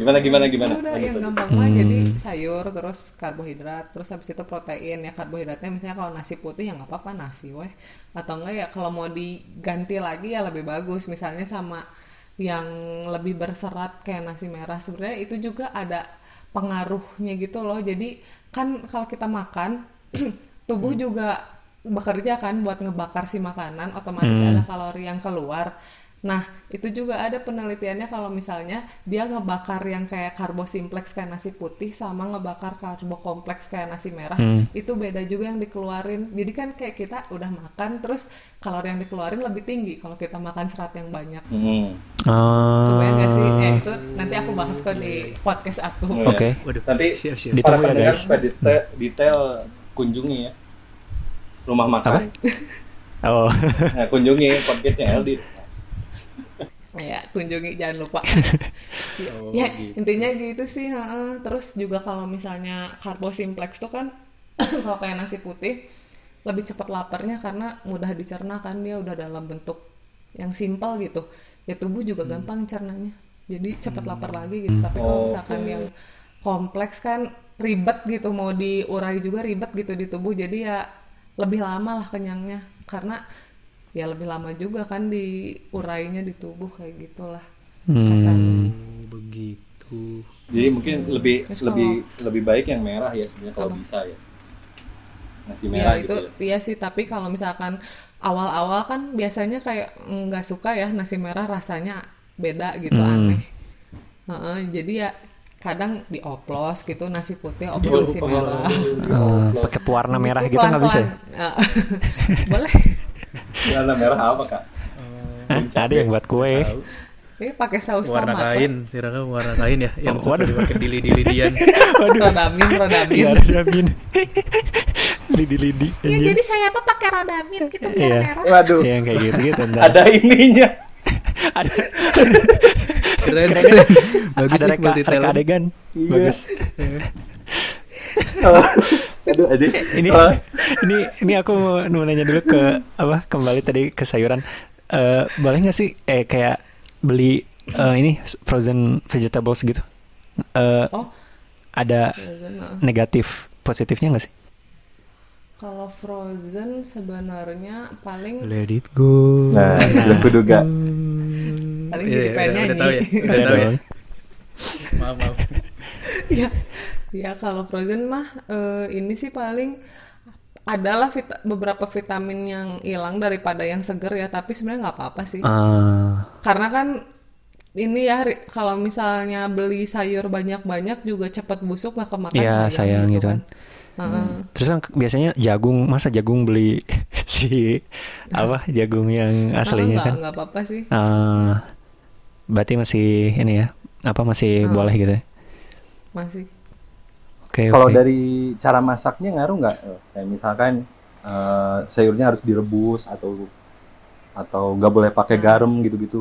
Gimana gimana gimana? Udah Lanjut, yang gampang mah jadi sayur terus karbohidrat terus habis itu protein. Ya karbohidratnya misalnya kalau nasi putih ya nggak apa-apa nasi weh. Atau enggak ya kalau mau diganti lagi ya lebih bagus. Misalnya sama yang lebih berserat kayak nasi merah. Sebenarnya itu juga ada pengaruhnya gitu loh. Jadi kan kalau kita makan tubuh juga bekerja kan buat ngebakar si makanan. Otomatis ada kalori yang keluar Nah, itu juga ada penelitiannya kalau misalnya dia ngebakar yang kayak karbo simplex kayak nasi putih sama ngebakar karbo kompleks kayak nasi merah, itu beda juga yang dikeluarin. Jadi kan kayak kita udah makan terus kalori yang dikeluarin lebih tinggi kalau kita makan serat yang banyak. Hmm. Kebayang gak sih? Eh, itu nanti aku bahas kok di podcast aku. Oh, ya. Oke. Waduh. Nanti siap siap. Para ya, pendengar guys. supaya detail, detail kunjungi ya rumah makan. Oh. Nah, kunjungi podcastnya Aldi. Ya, kunjungi jangan lupa. ya, Oh, ya, gitu. intinya gitu sih. heeh. Terus juga kalau misalnya karbo simplex tuh kan kalau kayak nasi putih lebih cepat laparnya karena mudah dicerna kan dia udah dalam bentuk yang simpel gitu. Ya tubuh juga Hmm. gampang cernanya. Jadi cepat lapar lagi gitu. Tapi kalau Oh, misalkan oke. yang kompleks kan ribet gitu mau diurai juga ribet gitu di tubuh. Jadi ya lebih lama lah kenyangnya karena ya lebih lama juga kan diurainya di tubuh kayak gitulah kasarnya. Oh, begitu. Jadi mungkin lebih Terus lebih lebih baik yang merah ya sebenarnya kalau Apa? bisa ya. Nasi Ya merah itu gitu ya. iya sih tapi kalau misalkan awal-awal kan biasanya kayak nggak suka ya nasi merah rasanya beda gitu aneh. Heeh, jadi ya kadang dioplos gitu nasi putih oplos nasi merah. Eh, pakai pewarna merah Itu gitu nggak bisa ya? Eh, Boleh. Warna merah apa kak? Hah? Ada yang buat kue. Ini pakai saus Warna tomat. kain, kira warna kain ya yang Oh, waduh. suka dipakai dili-dilidian. Rodamin, rodamin. Iya, ada min. Lidi-lidi. Ya jadi saya apa pakai rodamin gitu biar Iya. merah. Waduh, Iya, yang kayak gitu gitu. ada ininya. ada Keren, Keren. Bagus ada sih reka, multi reka adegan. Iya. Bagus. Aduh, aja. Ini Oh, ini ini aku mau, nanya dulu ke apa kembali tadi ke sayuran. Eh, boleh nggak sih eh kayak beli eh, ini frozen vegetables gitu? Eh, Oh, ada negatif positifnya nggak sih? Kalau frozen sebenarnya paling Let it go. Nah, sudah kuduga. Paling Iya, jadi iya, pengen udah, udah nyanyi. tahu ya. Udah Ada tahu ya. dong. Maaf, maaf. ya ya kalau frozen mah eh, ini sih paling adalah vita- beberapa vitamin yang hilang daripada yang seger ya tapi sebenarnya nggak apa-apa sih Ah, karena kan ini ya kalau misalnya beli sayur banyak-banyak juga cepat busuk nggak kemakan Iya, sayang sayang, gitu kan. Heeh. terus kan biasanya jagung masa jagung beli si apa jagung yang aslinya nggak kan? nggak apa-apa sih Ah, berarti masih ini ya apa masih Ah. boleh gitu? ya? masih Oke Kalau oke. dari cara masaknya ngaruh nggak? Kayak misalkan eh, sayurnya harus direbus atau atau nggak boleh pakai garam gitu-gitu.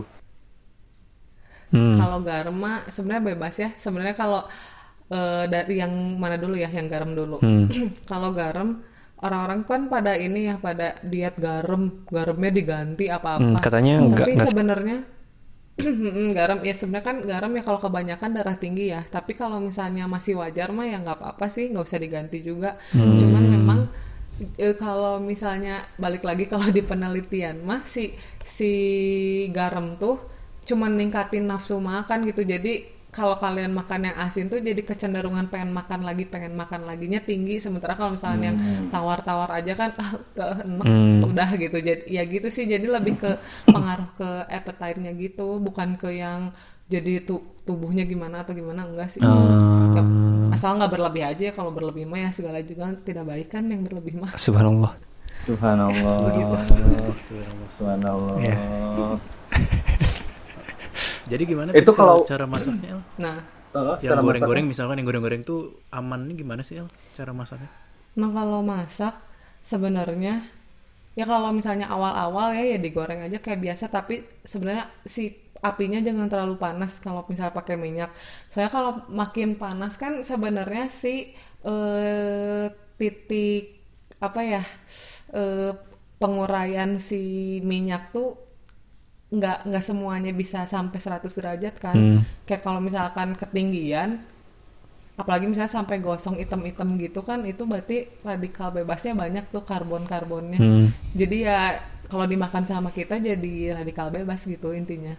Hmm. Kalau garam mah sebenarnya bebas ya. Sebenarnya kalau eh, dari yang mana dulu ya, yang garam dulu. Hmm. kalau garam orang-orang kan pada ini ya pada diet garam, garamnya diganti Hmm, apa-apa. katanya enggak Tapi sebenarnya garam ya sebenarnya kan garam ya kalau kebanyakan darah tinggi ya. Tapi kalau misalnya masih wajar mah ya nggak apa-apa sih, nggak usah diganti juga. Hmm. Cuman memang eh, kalau misalnya balik lagi kalau di penelitian mah si si garam tuh cuman ningkatin nafsu makan gitu. Jadi kalau kalian makan yang asin tuh jadi kecenderungan pengen makan lagi pengen makan laginya tinggi sementara kalau misalnya yang tawar-tawar aja kan ah, udah enak Hmm. udah gitu jadi ya gitu sih jadi lebih ke pengaruh ke appetite-nya gitu bukan ke yang jadi tu- tubuhnya gimana atau gimana enggak sih. Ya, asal nggak berlebih aja ya kalau berlebih mah ya segala juga tidak baik kan yang berlebih mah Subhanallah. Subhanallah. Subhanallah. Iya. Jadi gimana Itu kalau- cara masaknya El? nah Oh, Yang goreng-goreng misalkan yang goreng-goreng tuh aman nih gimana sih El cara masaknya? Nah kalau masak sebenarnya ya kalau misalnya awal-awal ya ya digoreng aja kayak biasa tapi sebenarnya si apinya jangan terlalu panas kalau misalnya pakai minyak. Soalnya kalau makin panas kan sebenarnya si eh, titik apa ya eh, penguraian si minyak tuh nggak nggak semuanya bisa sampai 100 derajat kan. Hmm. Kayak kalau misalkan ketinggian apalagi misalnya sampai gosong item-item gitu kan itu berarti radikal bebasnya banyak tuh karbon-karbonnya Hmm. jadi ya kalau dimakan sama kita jadi radikal bebas gitu intinya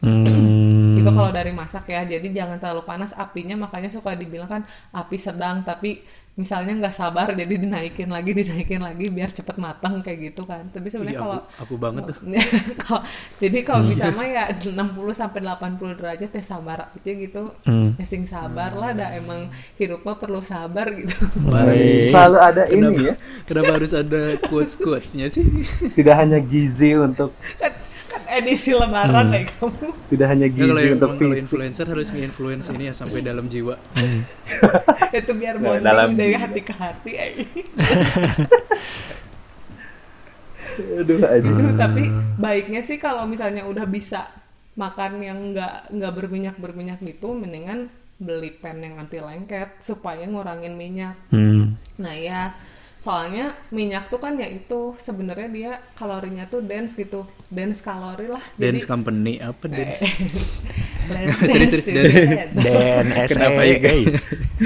Hmm. itu kalau dari masak ya jadi jangan terlalu panas apinya makanya suka dibilang kan api sedang tapi misalnya nggak sabar jadi dinaikin lagi dinaikin lagi biar cepet matang kayak gitu kan tapi sebenarnya Iya, kalau aku, aku banget tuh. kalau- jadi kalau bisa mah ya 60 sampai 80 derajat ya sabar aja gitu Hmm. ya sing sabar lah dah emang hidup mah perlu sabar gitu Baik. Selalu ada ini Kenapa, ya. kenapa harus ada quotes-quotesnya sih? Tidak hanya gizi untuk kan edisi lebaran ya kamu tidak hanya Ya, kalau gizi untuk emang kalau influencer harus nge-influence ini ya sampai dalam jiwa. itu biar Nah, bonding dalam- dari hati ke hati eh. Aduh, aduh. Aduh, tapi baiknya sih kalau misalnya udah bisa makan yang nggak nggak berminyak berminyak gitu mendingan beli pen yang anti lengket supaya ngurangin minyak Hmm. Nah ya, soalnya minyak tuh kan ya itu sebenarnya dia kalorinya tuh dense gitu, dense kalori lah. Dance company apa dance? dense, Serius, serius, dance. Dan Kenapa ya? SE.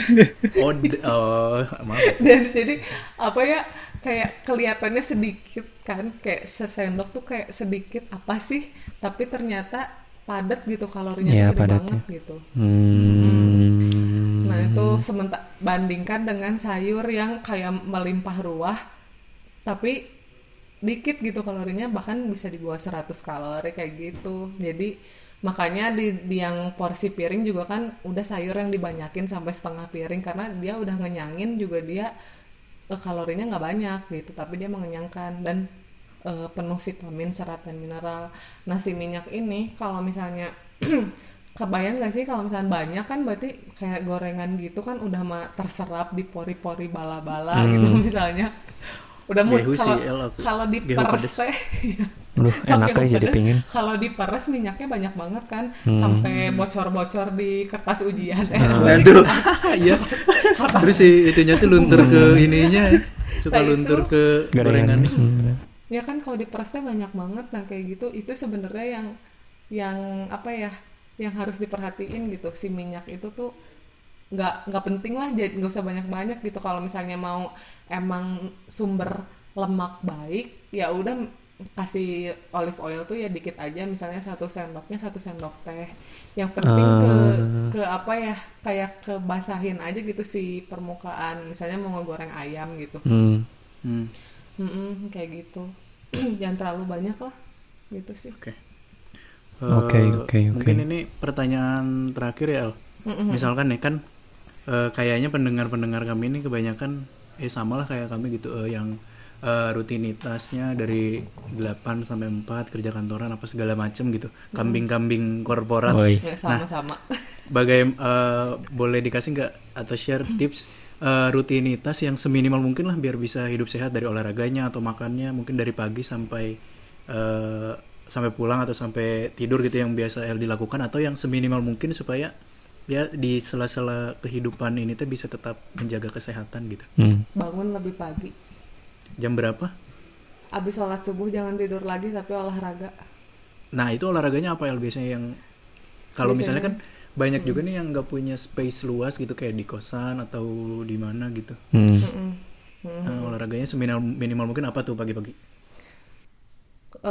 oh, oh, maaf. dense jadi apa ya kayak kelihatannya sedikit kan, kayak sesendok tuh kayak sedikit apa sih, tapi ternyata padat gitu kalorinya Iya, gede padatnya. banget gitu. Hmm. Itu sementara bandingkan dengan sayur yang kayak melimpah ruah, tapi dikit gitu kalorinya bahkan bisa di bawah 100 kalori kayak gitu. Jadi makanya di, di yang porsi piring juga kan udah sayur yang dibanyakin sampai setengah piring karena dia udah ngenyangin juga dia eh, kalorinya nggak banyak gitu, tapi dia mengenyangkan dan eh, penuh vitamin, serat dan mineral. Nasi minyak ini kalau misalnya kebayang nggak sih kalau misalnya banyak kan berarti kayak gorengan gitu kan udah mah terserap di pori-pori bala-bala gitu misalnya udah mau Gehu sih, kalau diperes teh Aduh, Saking enak ya jadi pingin. kalau diperes minyaknya banyak banget kan Hmm. sampai bocor-bocor di kertas ujian eh, Aduh. Iya. Terus si itunya tuh luntur ke ininya. Suka Nah, itu. luntur ke Gorengan. gorengannya. Hmm. ya kan kalau diperes teh banyak banget nah kayak gitu itu sebenarnya yang yang apa ya yang harus diperhatiin gitu. Si minyak itu tuh nggak nggak penting lah jadi nggak usah banyak banyak gitu. Kalau misalnya mau emang sumber lemak baik ya udah kasih olive oil tuh ya dikit aja. Misalnya satu sendoknya satu sendok teh. Yang penting ke ke apa ya kayak kebasahin aja gitu si permukaan. Misalnya mau ngegoreng ayam gitu. Hmm. Hmm. Mm-mm, kayak gitu. Jangan terlalu banyak lah gitu sih Oke. Oke, Eh, oke, oke. Mungkin ini pertanyaan terakhir ya, El. Misalkan nih kan eh, kayaknya pendengar-pendengar kami ini kebanyakan eh sama lah kayak kami gitu eh, yang eh, rutinitasnya dari 8 sampai 4 kerja kantoran apa segala macem gitu. Kambing-kambing korporat. Woi. ya sama-sama Bagai eh, boleh dikasih nggak atau share tips eh, rutinitas yang seminimal mungkin lah biar bisa hidup sehat dari olahraganya atau makannya mungkin dari pagi sampai eh, sampai pulang atau sampai tidur gitu yang biasa El dilakukan atau yang seminimal mungkin supaya ya di sela-sela kehidupan ini tuh bisa tetap menjaga kesehatan gitu. Hmm. bangun lebih pagi Jam berapa? abis sholat subuh jangan tidur lagi tapi olahraga Nah itu olahraganya apa El biasanya yang kalau misalnya kan banyak juga nih yang nggak punya space luas gitu kayak di kosan atau di mana gitu. Hmm. Mm-mm. Nah, olahraganya seminimal minimal mungkin apa tuh pagi-pagi?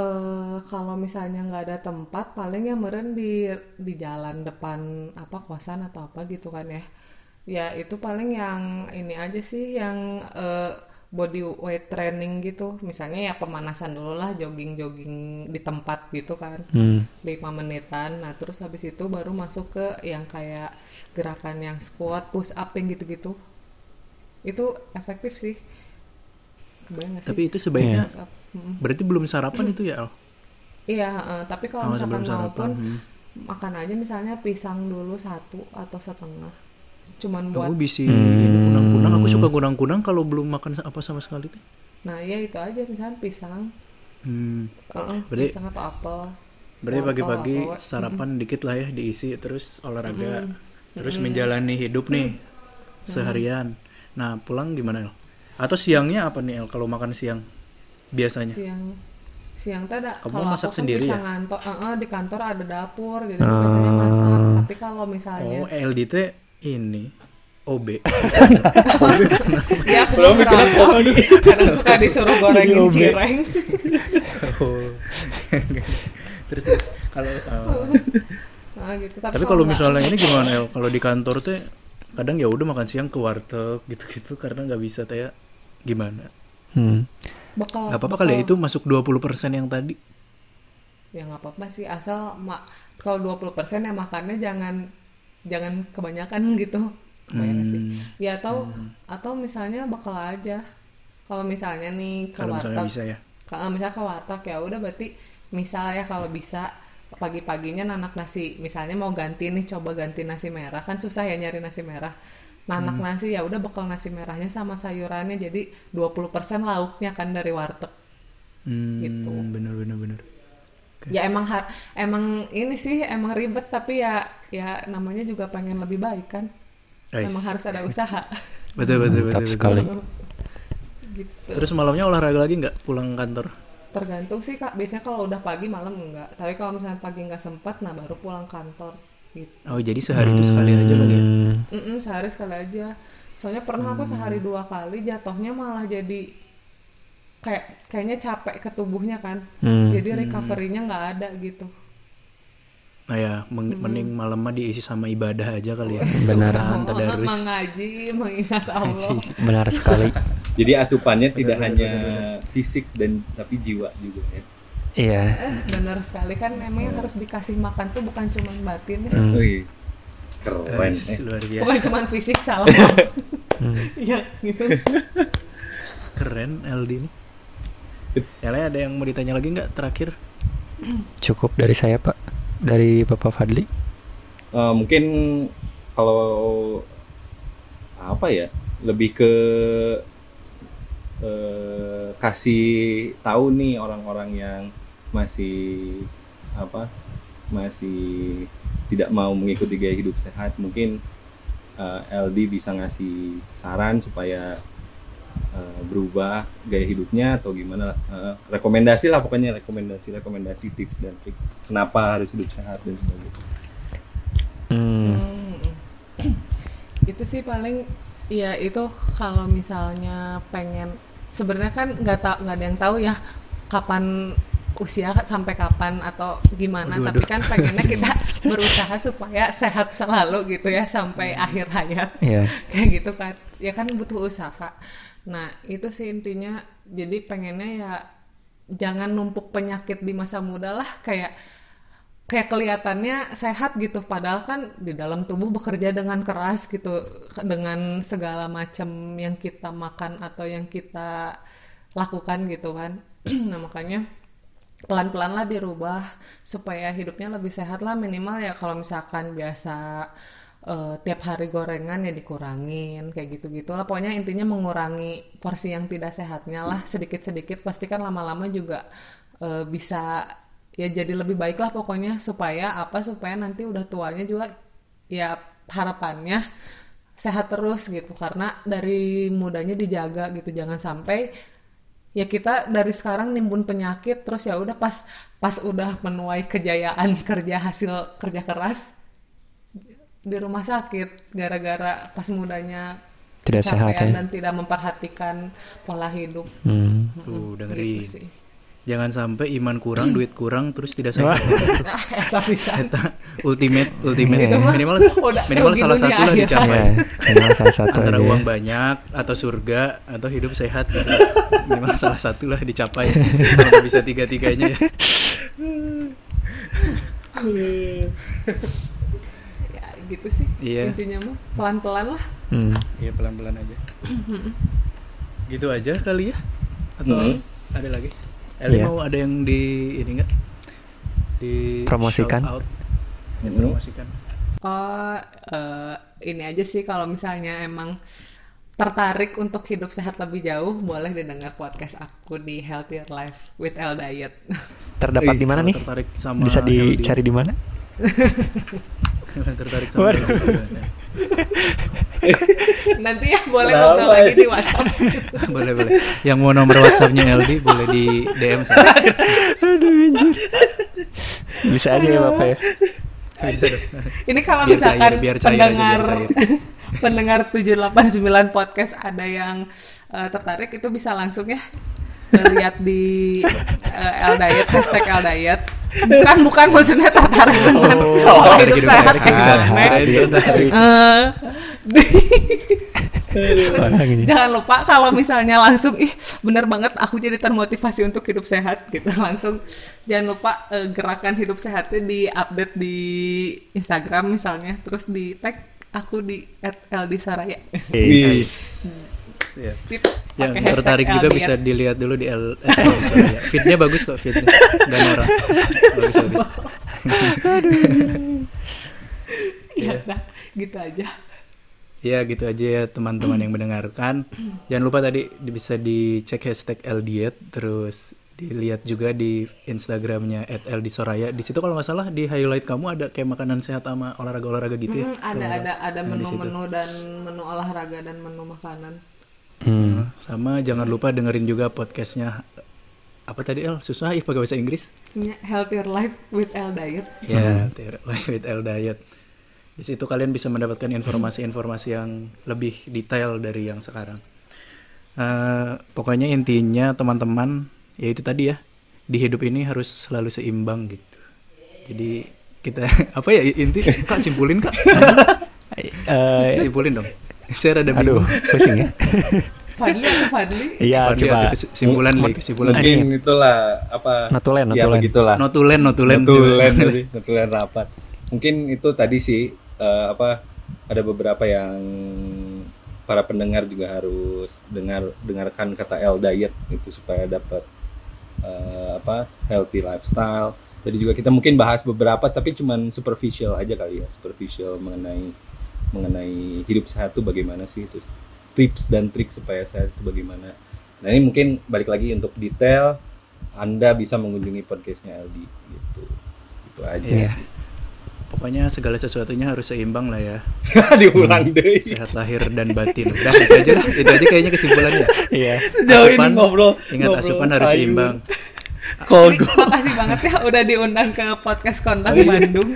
Eh kalau misalnya nggak ada tempat paling ya meren di di jalan depan apa kosan atau apa gitu kan ya. Ya itu paling yang ini aja sih yang eh, body weight training gitu. Misalnya ya pemanasan dulu lah jogging jogging di tempat gitu kan. Hmm. 5 menitan. Nah terus habis itu baru masuk ke yang kayak gerakan yang squat push up yang gitu-gitu. Itu efektif sih kebayang nggak sih Tapi itu sebaiknya? Mm. berarti belum sarapan itu ya Al? Iya, eh, tapi kalau Oh, misalkan mau pun hmm. makan aja misalnya pisang dulu satu atau setengah. Cuman buat Kamu bisa Hmm. kunang-kunang. Aku suka kunang-kunang kalau belum makan apa sama sekali teh. Nah, ya itu aja misalnya pisang, Hmm. eh, Berarti- pisang atau apel. Berarti pagi-pagi sarapan dikit lah ya diisi terus olahraga terus menjalani hidup nih seharian. Nah pulang gimana El? Atau siangnya apa nih El kalau makan siang biasanya? Siang siang teh ada kalau masak aku kan sendiri bisa ya? ngantor, eh, eh, di kantor ada dapur jadi aku biasanya masak. Tapi kalau misalnya Oh LDT ini OB. ya aku belum kadang suka disuruh gorengin cireng. Oh. terus kalau oh. Nah, gitu. tapi kalau nggak- misalnya ini gimana El? Kalau di kantor tuh kadang ya udah makan siang ke warteg gitu-gitu karena nggak bisa kayak gimana? Hmm. bakal Gak apa-apa kali ya itu masuk 20% yang tadi. ya nggak apa-apa sih asal mak kalau 20% ya makannya jangan jangan kebanyakan gitu Kebayang nggak sih Hmm. ya atau atau misalnya bakal aja kalau misalnya nih ke Kalau misalnya warteg bisa ya. kalau misalnya ke warteg ya udah berarti misal ya kalau bisa pagi-paginya nanak nasi misalnya mau ganti nih coba ganti nasi merah kan susah ya nyari nasi merah nanak nasi ya udah bekal nasi merahnya sama sayurannya jadi 20% lauknya kan dari warteg Hmm, Gitu. bener bener bener. ya emang har- emang ini sih emang ribet tapi ya ya namanya juga pengen lebih baik kan Guys. emang harus ada usaha Betul betul betul. betul. sekali. gitu Terus malamnya olahraga lagi nggak pulang kantor? tergantung sih kak biasanya kalau udah pagi malam enggak tapi kalau misalnya pagi nggak sempat nah baru pulang kantor gitu Oh jadi sehari itu sekali aja kali ya? Hmm. Mm-mm, sehari sekali aja soalnya pernah aku sehari dua kali jatuhnya malah jadi kayak kayaknya capek ke tubuhnya kan Hmm. jadi recovery-nya nggak ada gitu Nah ya men- mending malam mah diisi sama ibadah aja kali ya. Benar. Tadarus. mengaji mengingat Allah Benar sekali. Jadi asupannya tidak hanya fisik dan tapi jiwa juga ya. Iya. Eh, benar sekali kan emangnya harus dikasih makan tuh bukan cuma batin ya Hmm. Wih, keren. Guys, eh. luar bukan biasa. cuma fisik salah Hmm. ya gitu Keren LD ini. Ele ada yang mau ditanya lagi nggak terakhir? Cukup dari saya Pak. Dari Bapak Fadli. Eh, mungkin kalau apa ya lebih ke eh, kasih tahu nih orang-orang yang masih apa masih tidak mau mengikuti gaya hidup sehat mungkin eh, LD bisa ngasih saran supaya eh, berubah gaya hidupnya atau gimana. Eh, rekomendasi lah pokoknya rekomendasi rekomendasi tips dan trik kenapa harus hidup sehat dan sebagainya Hmm. Hmm. itu sih paling ya itu kalau misalnya pengen sebenarnya kan nggak tahu nggak ada yang tahu ya kapan usia sampai kapan atau gimana Waduh, tapi kan pengennya kita berusaha supaya sehat selalu gitu ya sampai akhir hayat. Iya. kayak gitu kan. Ya kan butuh usaha. Nah itu sih intinya. Jadi pengennya ya jangan numpuk penyakit di masa muda lah kayak kayak kelihatannya sehat gitu. Padahal kan di dalam tubuh bekerja dengan keras gitu dengan segala macam yang kita makan atau yang kita lakukan gitu kan. Nah makanya pelan-pelan lah dirubah supaya hidupnya lebih sehat lah minimal ya kalau misalkan biasa eh, tiap hari gorengan ya dikurangin kayak gitu-gitu lah. Pokoknya intinya mengurangi porsi yang tidak sehatnya lah sedikit-sedikit. Pasti kan lama-lama juga eh, bisa ya jadi lebih baik lah pokoknya supaya apa supaya nanti udah tuanya juga ya harapannya sehat terus gitu. Karena dari mudanya dijaga gitu jangan sampai ya kita dari sekarang nimbun penyakit terus ya udah pas pas udah menuai kejayaan kerja hasil kerja keras di rumah sakit gara-gara pas mudanya Tidak sehat ya. dan tidak memperhatikan pola hidup Hmm. Tuh dengerin. gitu sih jangan sampai iman kurang duit kurang terus tidak sehat tapi ultimate ultimate. Minimal udah minimal salah satu lah dicapai. Ya, minimal salah satu antara aja. uang banyak atau surga atau hidup sehat gitu. Minimal salah satu lah dicapai. Kalau bisa tiga tiganya ya. Ya gitu sih. Iya. intinya mah pelan pelan lah. Hmm. Iya pelan pelan aja gitu aja kali ya? Atau Hmm. ada lagi Eli Iya. mau ada yang di ini enggak di Promosikan. shout out Hmm. promosikan oh eh, ini aja sih kalau misalnya emang tertarik untuk hidup sehat lebih jauh boleh didengar podcast aku di Healthier Life with L Diet Terdapat di mana nih? tertarik sama Bisa dicari di mana? Kalau tertarik sama. nanti ya boleh Kenapa? ngobrol lagi di WhatsApp boleh boleh yang mau nomor WhatsAppnya LD boleh di DM saya Aduh anjir. Bisa aja ya Bapak ya. bisa Ini kalau Biar misalkan cair, biar cair aja, pendengar biar cair. pendengar 789 podcast ada yang eh, tertarik itu bisa langsung ya lihat di eh, L Diet hashtag L Diet. Bukan bukan maksudnya tertarik dengan Oh, pola ada hidup hidup sehat. Eh. Jangan lupa kalau misalnya langsung ih bener banget aku jadi termotivasi untuk hidup sehat gitu langsung jangan lupa eh, gerakan hidup sehatnya di update di Instagram misalnya terus di tag aku di @ldisaraya. Wih. Iya. Sip, yang tertarik juga bisa dilihat dulu di L eh, sorry ya. Fitnya bagus kok fitnya. Nggak norak bagus bagus. Ya udah gitu aja. ya gitu aja ya teman-teman yang mendengarkan. Jangan lupa tadi di- bisa dicek hashtag LDiet terus dilihat juga di Instagramnya @ldsoraya di situ kalau nggak salah di highlight kamu ada kayak makanan sehat sama olahraga-olahraga gitu ya? Mm, ada ada ada situ. menu-menu dan menu olahraga dan menu makanan. Hmm. sama jangan lupa dengerin juga podcastnya apa tadi El susah ya pakai bahasa Inggris Ini Healthier Life with L Diet. Ya, Tier Life with L Diet. Di situ kalian bisa mendapatkan informasi-informasi yang lebih detail dari yang sekarang. Eh, pokoknya intinya teman-teman, ya itu tadi ya, di hidup ini harus selalu seimbang gitu. Jadi kita apa ya inti kak simpulin kak Eh, simpulin dong saya rada aduh, bingung pusing ya. Fadli atau Fadli? Iya, coba. ada kesimpulan deh kesimpulan Mungkin itulah apa Notulen, ya notulen. begitulah. notulen notulen Notulen notulen rapat. Mungkin itu tadi sih eh, apa ada beberapa yang para pendengar juga harus dengar dengarkan kata L diet itu supaya dapat eh, apa healthy lifestyle. Jadi juga kita mungkin bahas beberapa tapi cuman superficial aja kali ya, superficial mengenai mengenai hidup sehat itu bagaimana sih terus tips dan trik supaya sehat itu bagaimana. Nah ini mungkin balik lagi untuk detail Anda bisa mengunjungi podcastnya LD gitu. Itu aja Iya. sih. pokoknya segala sesuatunya harus seimbang lah ya Diulang deh. sehat lahir dan batin udah itu aja lah itu aja kayaknya kesimpulannya Iya. Sejauh ini Asupan, ngobrol. ingat ngobrol asupan harus sayur. seimbang Ini makasih banget ya udah diundang ke podcast Kondang Bandung.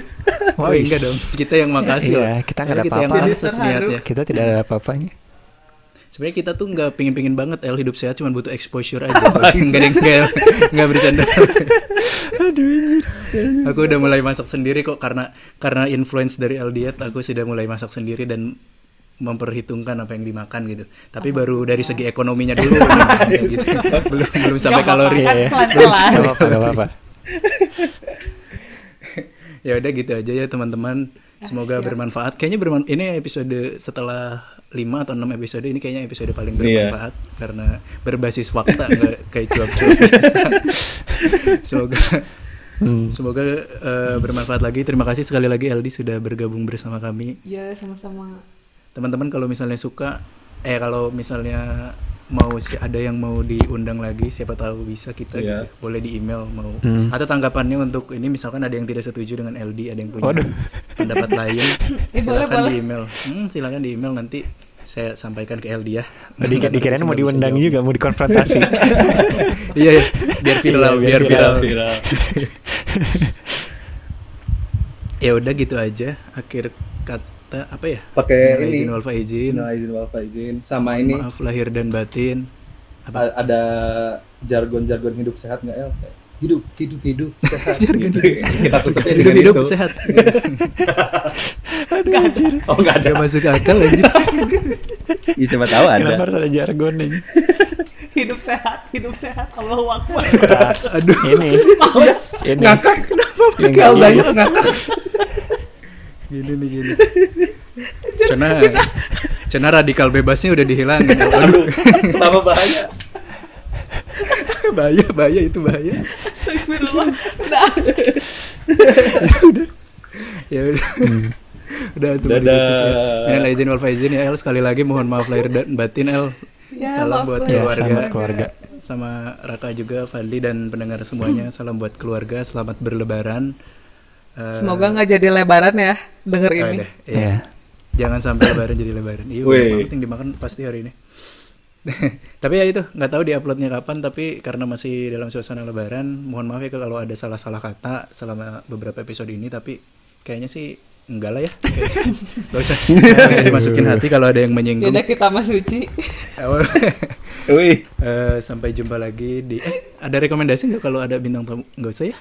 Oh enggak dong. Kita yang makasih Iya, kita nggak ada kita yang apa-apa. niatnya Kita tidak ada apa-apanya. sebenarnya kita tuh nggak pingin-pingin banget El. Hidup sehat cuma butuh exposure aja. Nggak ada yang nggak nggak bercanda. Aku udah mulai masak sendiri kok karena karena influence dari El Diet aku sudah mulai masak sendiri dan memperhitungkan apa yang dimakan gitu. Tapi baru dari segi ekonominya dulu. Gitu. belum belum sampai kalori. apa-apa, gak apa-apa. Ya udah gitu aja ya teman-teman semoga siap. bermanfaat kayaknya berman ini episode setelah 5 atau 6 episode ini kayaknya episode paling Iya. bermanfaat karena berbasis fakta nggak kayak cuap-cuap semoga Hmm. semoga eh, bermanfaat lagi terima kasih sekali lagi Aldi sudah bergabung bersama kami Ya sama-sama. teman-teman kalau misalnya suka eh kalau misalnya mau si ada yang mau diundang lagi siapa tahu bisa kita Iya. gitu. boleh di email mau Hmm. atau tanggapannya untuk ini misalkan ada yang tidak setuju dengan LD ada yang punya Waduh. pendapat lain boleh, silakan boleh. di email hmm, silakan di email nanti saya sampaikan ke LD ya Di, dikirain mau diundang jawab. juga, mau dikonfrontasi. iya iya. biar viral Iya, biar, biar viral, Viral. ya udah gitu aja akhir kata apa ya Pakai ini. izin wal faizin Minal izin wal faizin. Sama ini maaf lahir dan batin apa a- ada jargon-jargon hidup sehat nggak El? Kayak, Hidup, hidup, hidup sehat. Jargon gitu. hidup sehat. Kita tutupnya hidup dengan hidup itu. sehat Oh nggak ada. gak masuk akal aja Iya siapa tahu ada. Kenapa harus ada jargon ini? hidup sehat hidup sehat Allahu akbar aduh ini. ini. Ngakak kenapa? Kalau banyak ngakak. Gini nih gini. Cena Cena radikal bebasnya udah dihilangin Aduh, kenapa bahaya? bahaya bahaya itu bahaya. Astagfirullah. Udah. Ya udah. Udah. Tuh Dadah. ya. Minal aizin wal faizin ya El. Sekali lagi mohon maaf lahir dan batin El. Ya, salam buat. Ya, keluarga. Selamat keluarga. sama Raka juga Fadli dan pendengar semuanya. Salam buat keluarga. Selamat berlebaran Eh, semoga nggak jadi lebaran ya denger oh, ini. udah, ya. Ya. jangan sampai lebaran jadi lebaran. Iya udah penting dimakan pasti hari ini. Tapi ya itu nggak tahu diuploadnya kapan tapi karena masih dalam suasana lebaran mohon maaf ya kalau ada salah-salah kata selama beberapa episode ini tapi kayaknya sih enggak lah ya. Gak usah nggak usah dimasukin hati kalau ada yang menyinggung. Yaudah kita mas suci. Wih, Eh, sampai jumpa lagi di eh, ada rekomendasi nggak kalau ada bintang tamu? Nggak usah ya?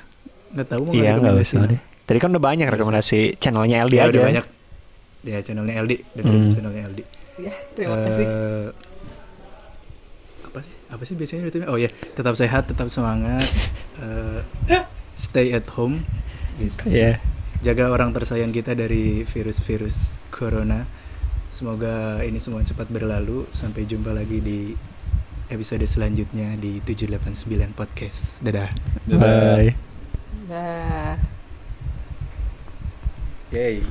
Nggak tahu mau Iya, nggak usah deh. Tadi kan udah banyak rekomendasi channelnya LD ya aja. udah banyak. Ya channelnya LD dengerin Hmm. channelnya LD ya terima kasih. Eh, apa sih? Apa sih biasanya ritmenya? oh ya tetap sehat tetap semangat. Eh, stay at home gitu. Iya. jaga orang tersayang kita dari virus-virus corona. Semoga ini semua cepat berlalu. Sampai jumpa lagi di episode selanjutnya di 789 podcast. Dadah. Bye. E aí?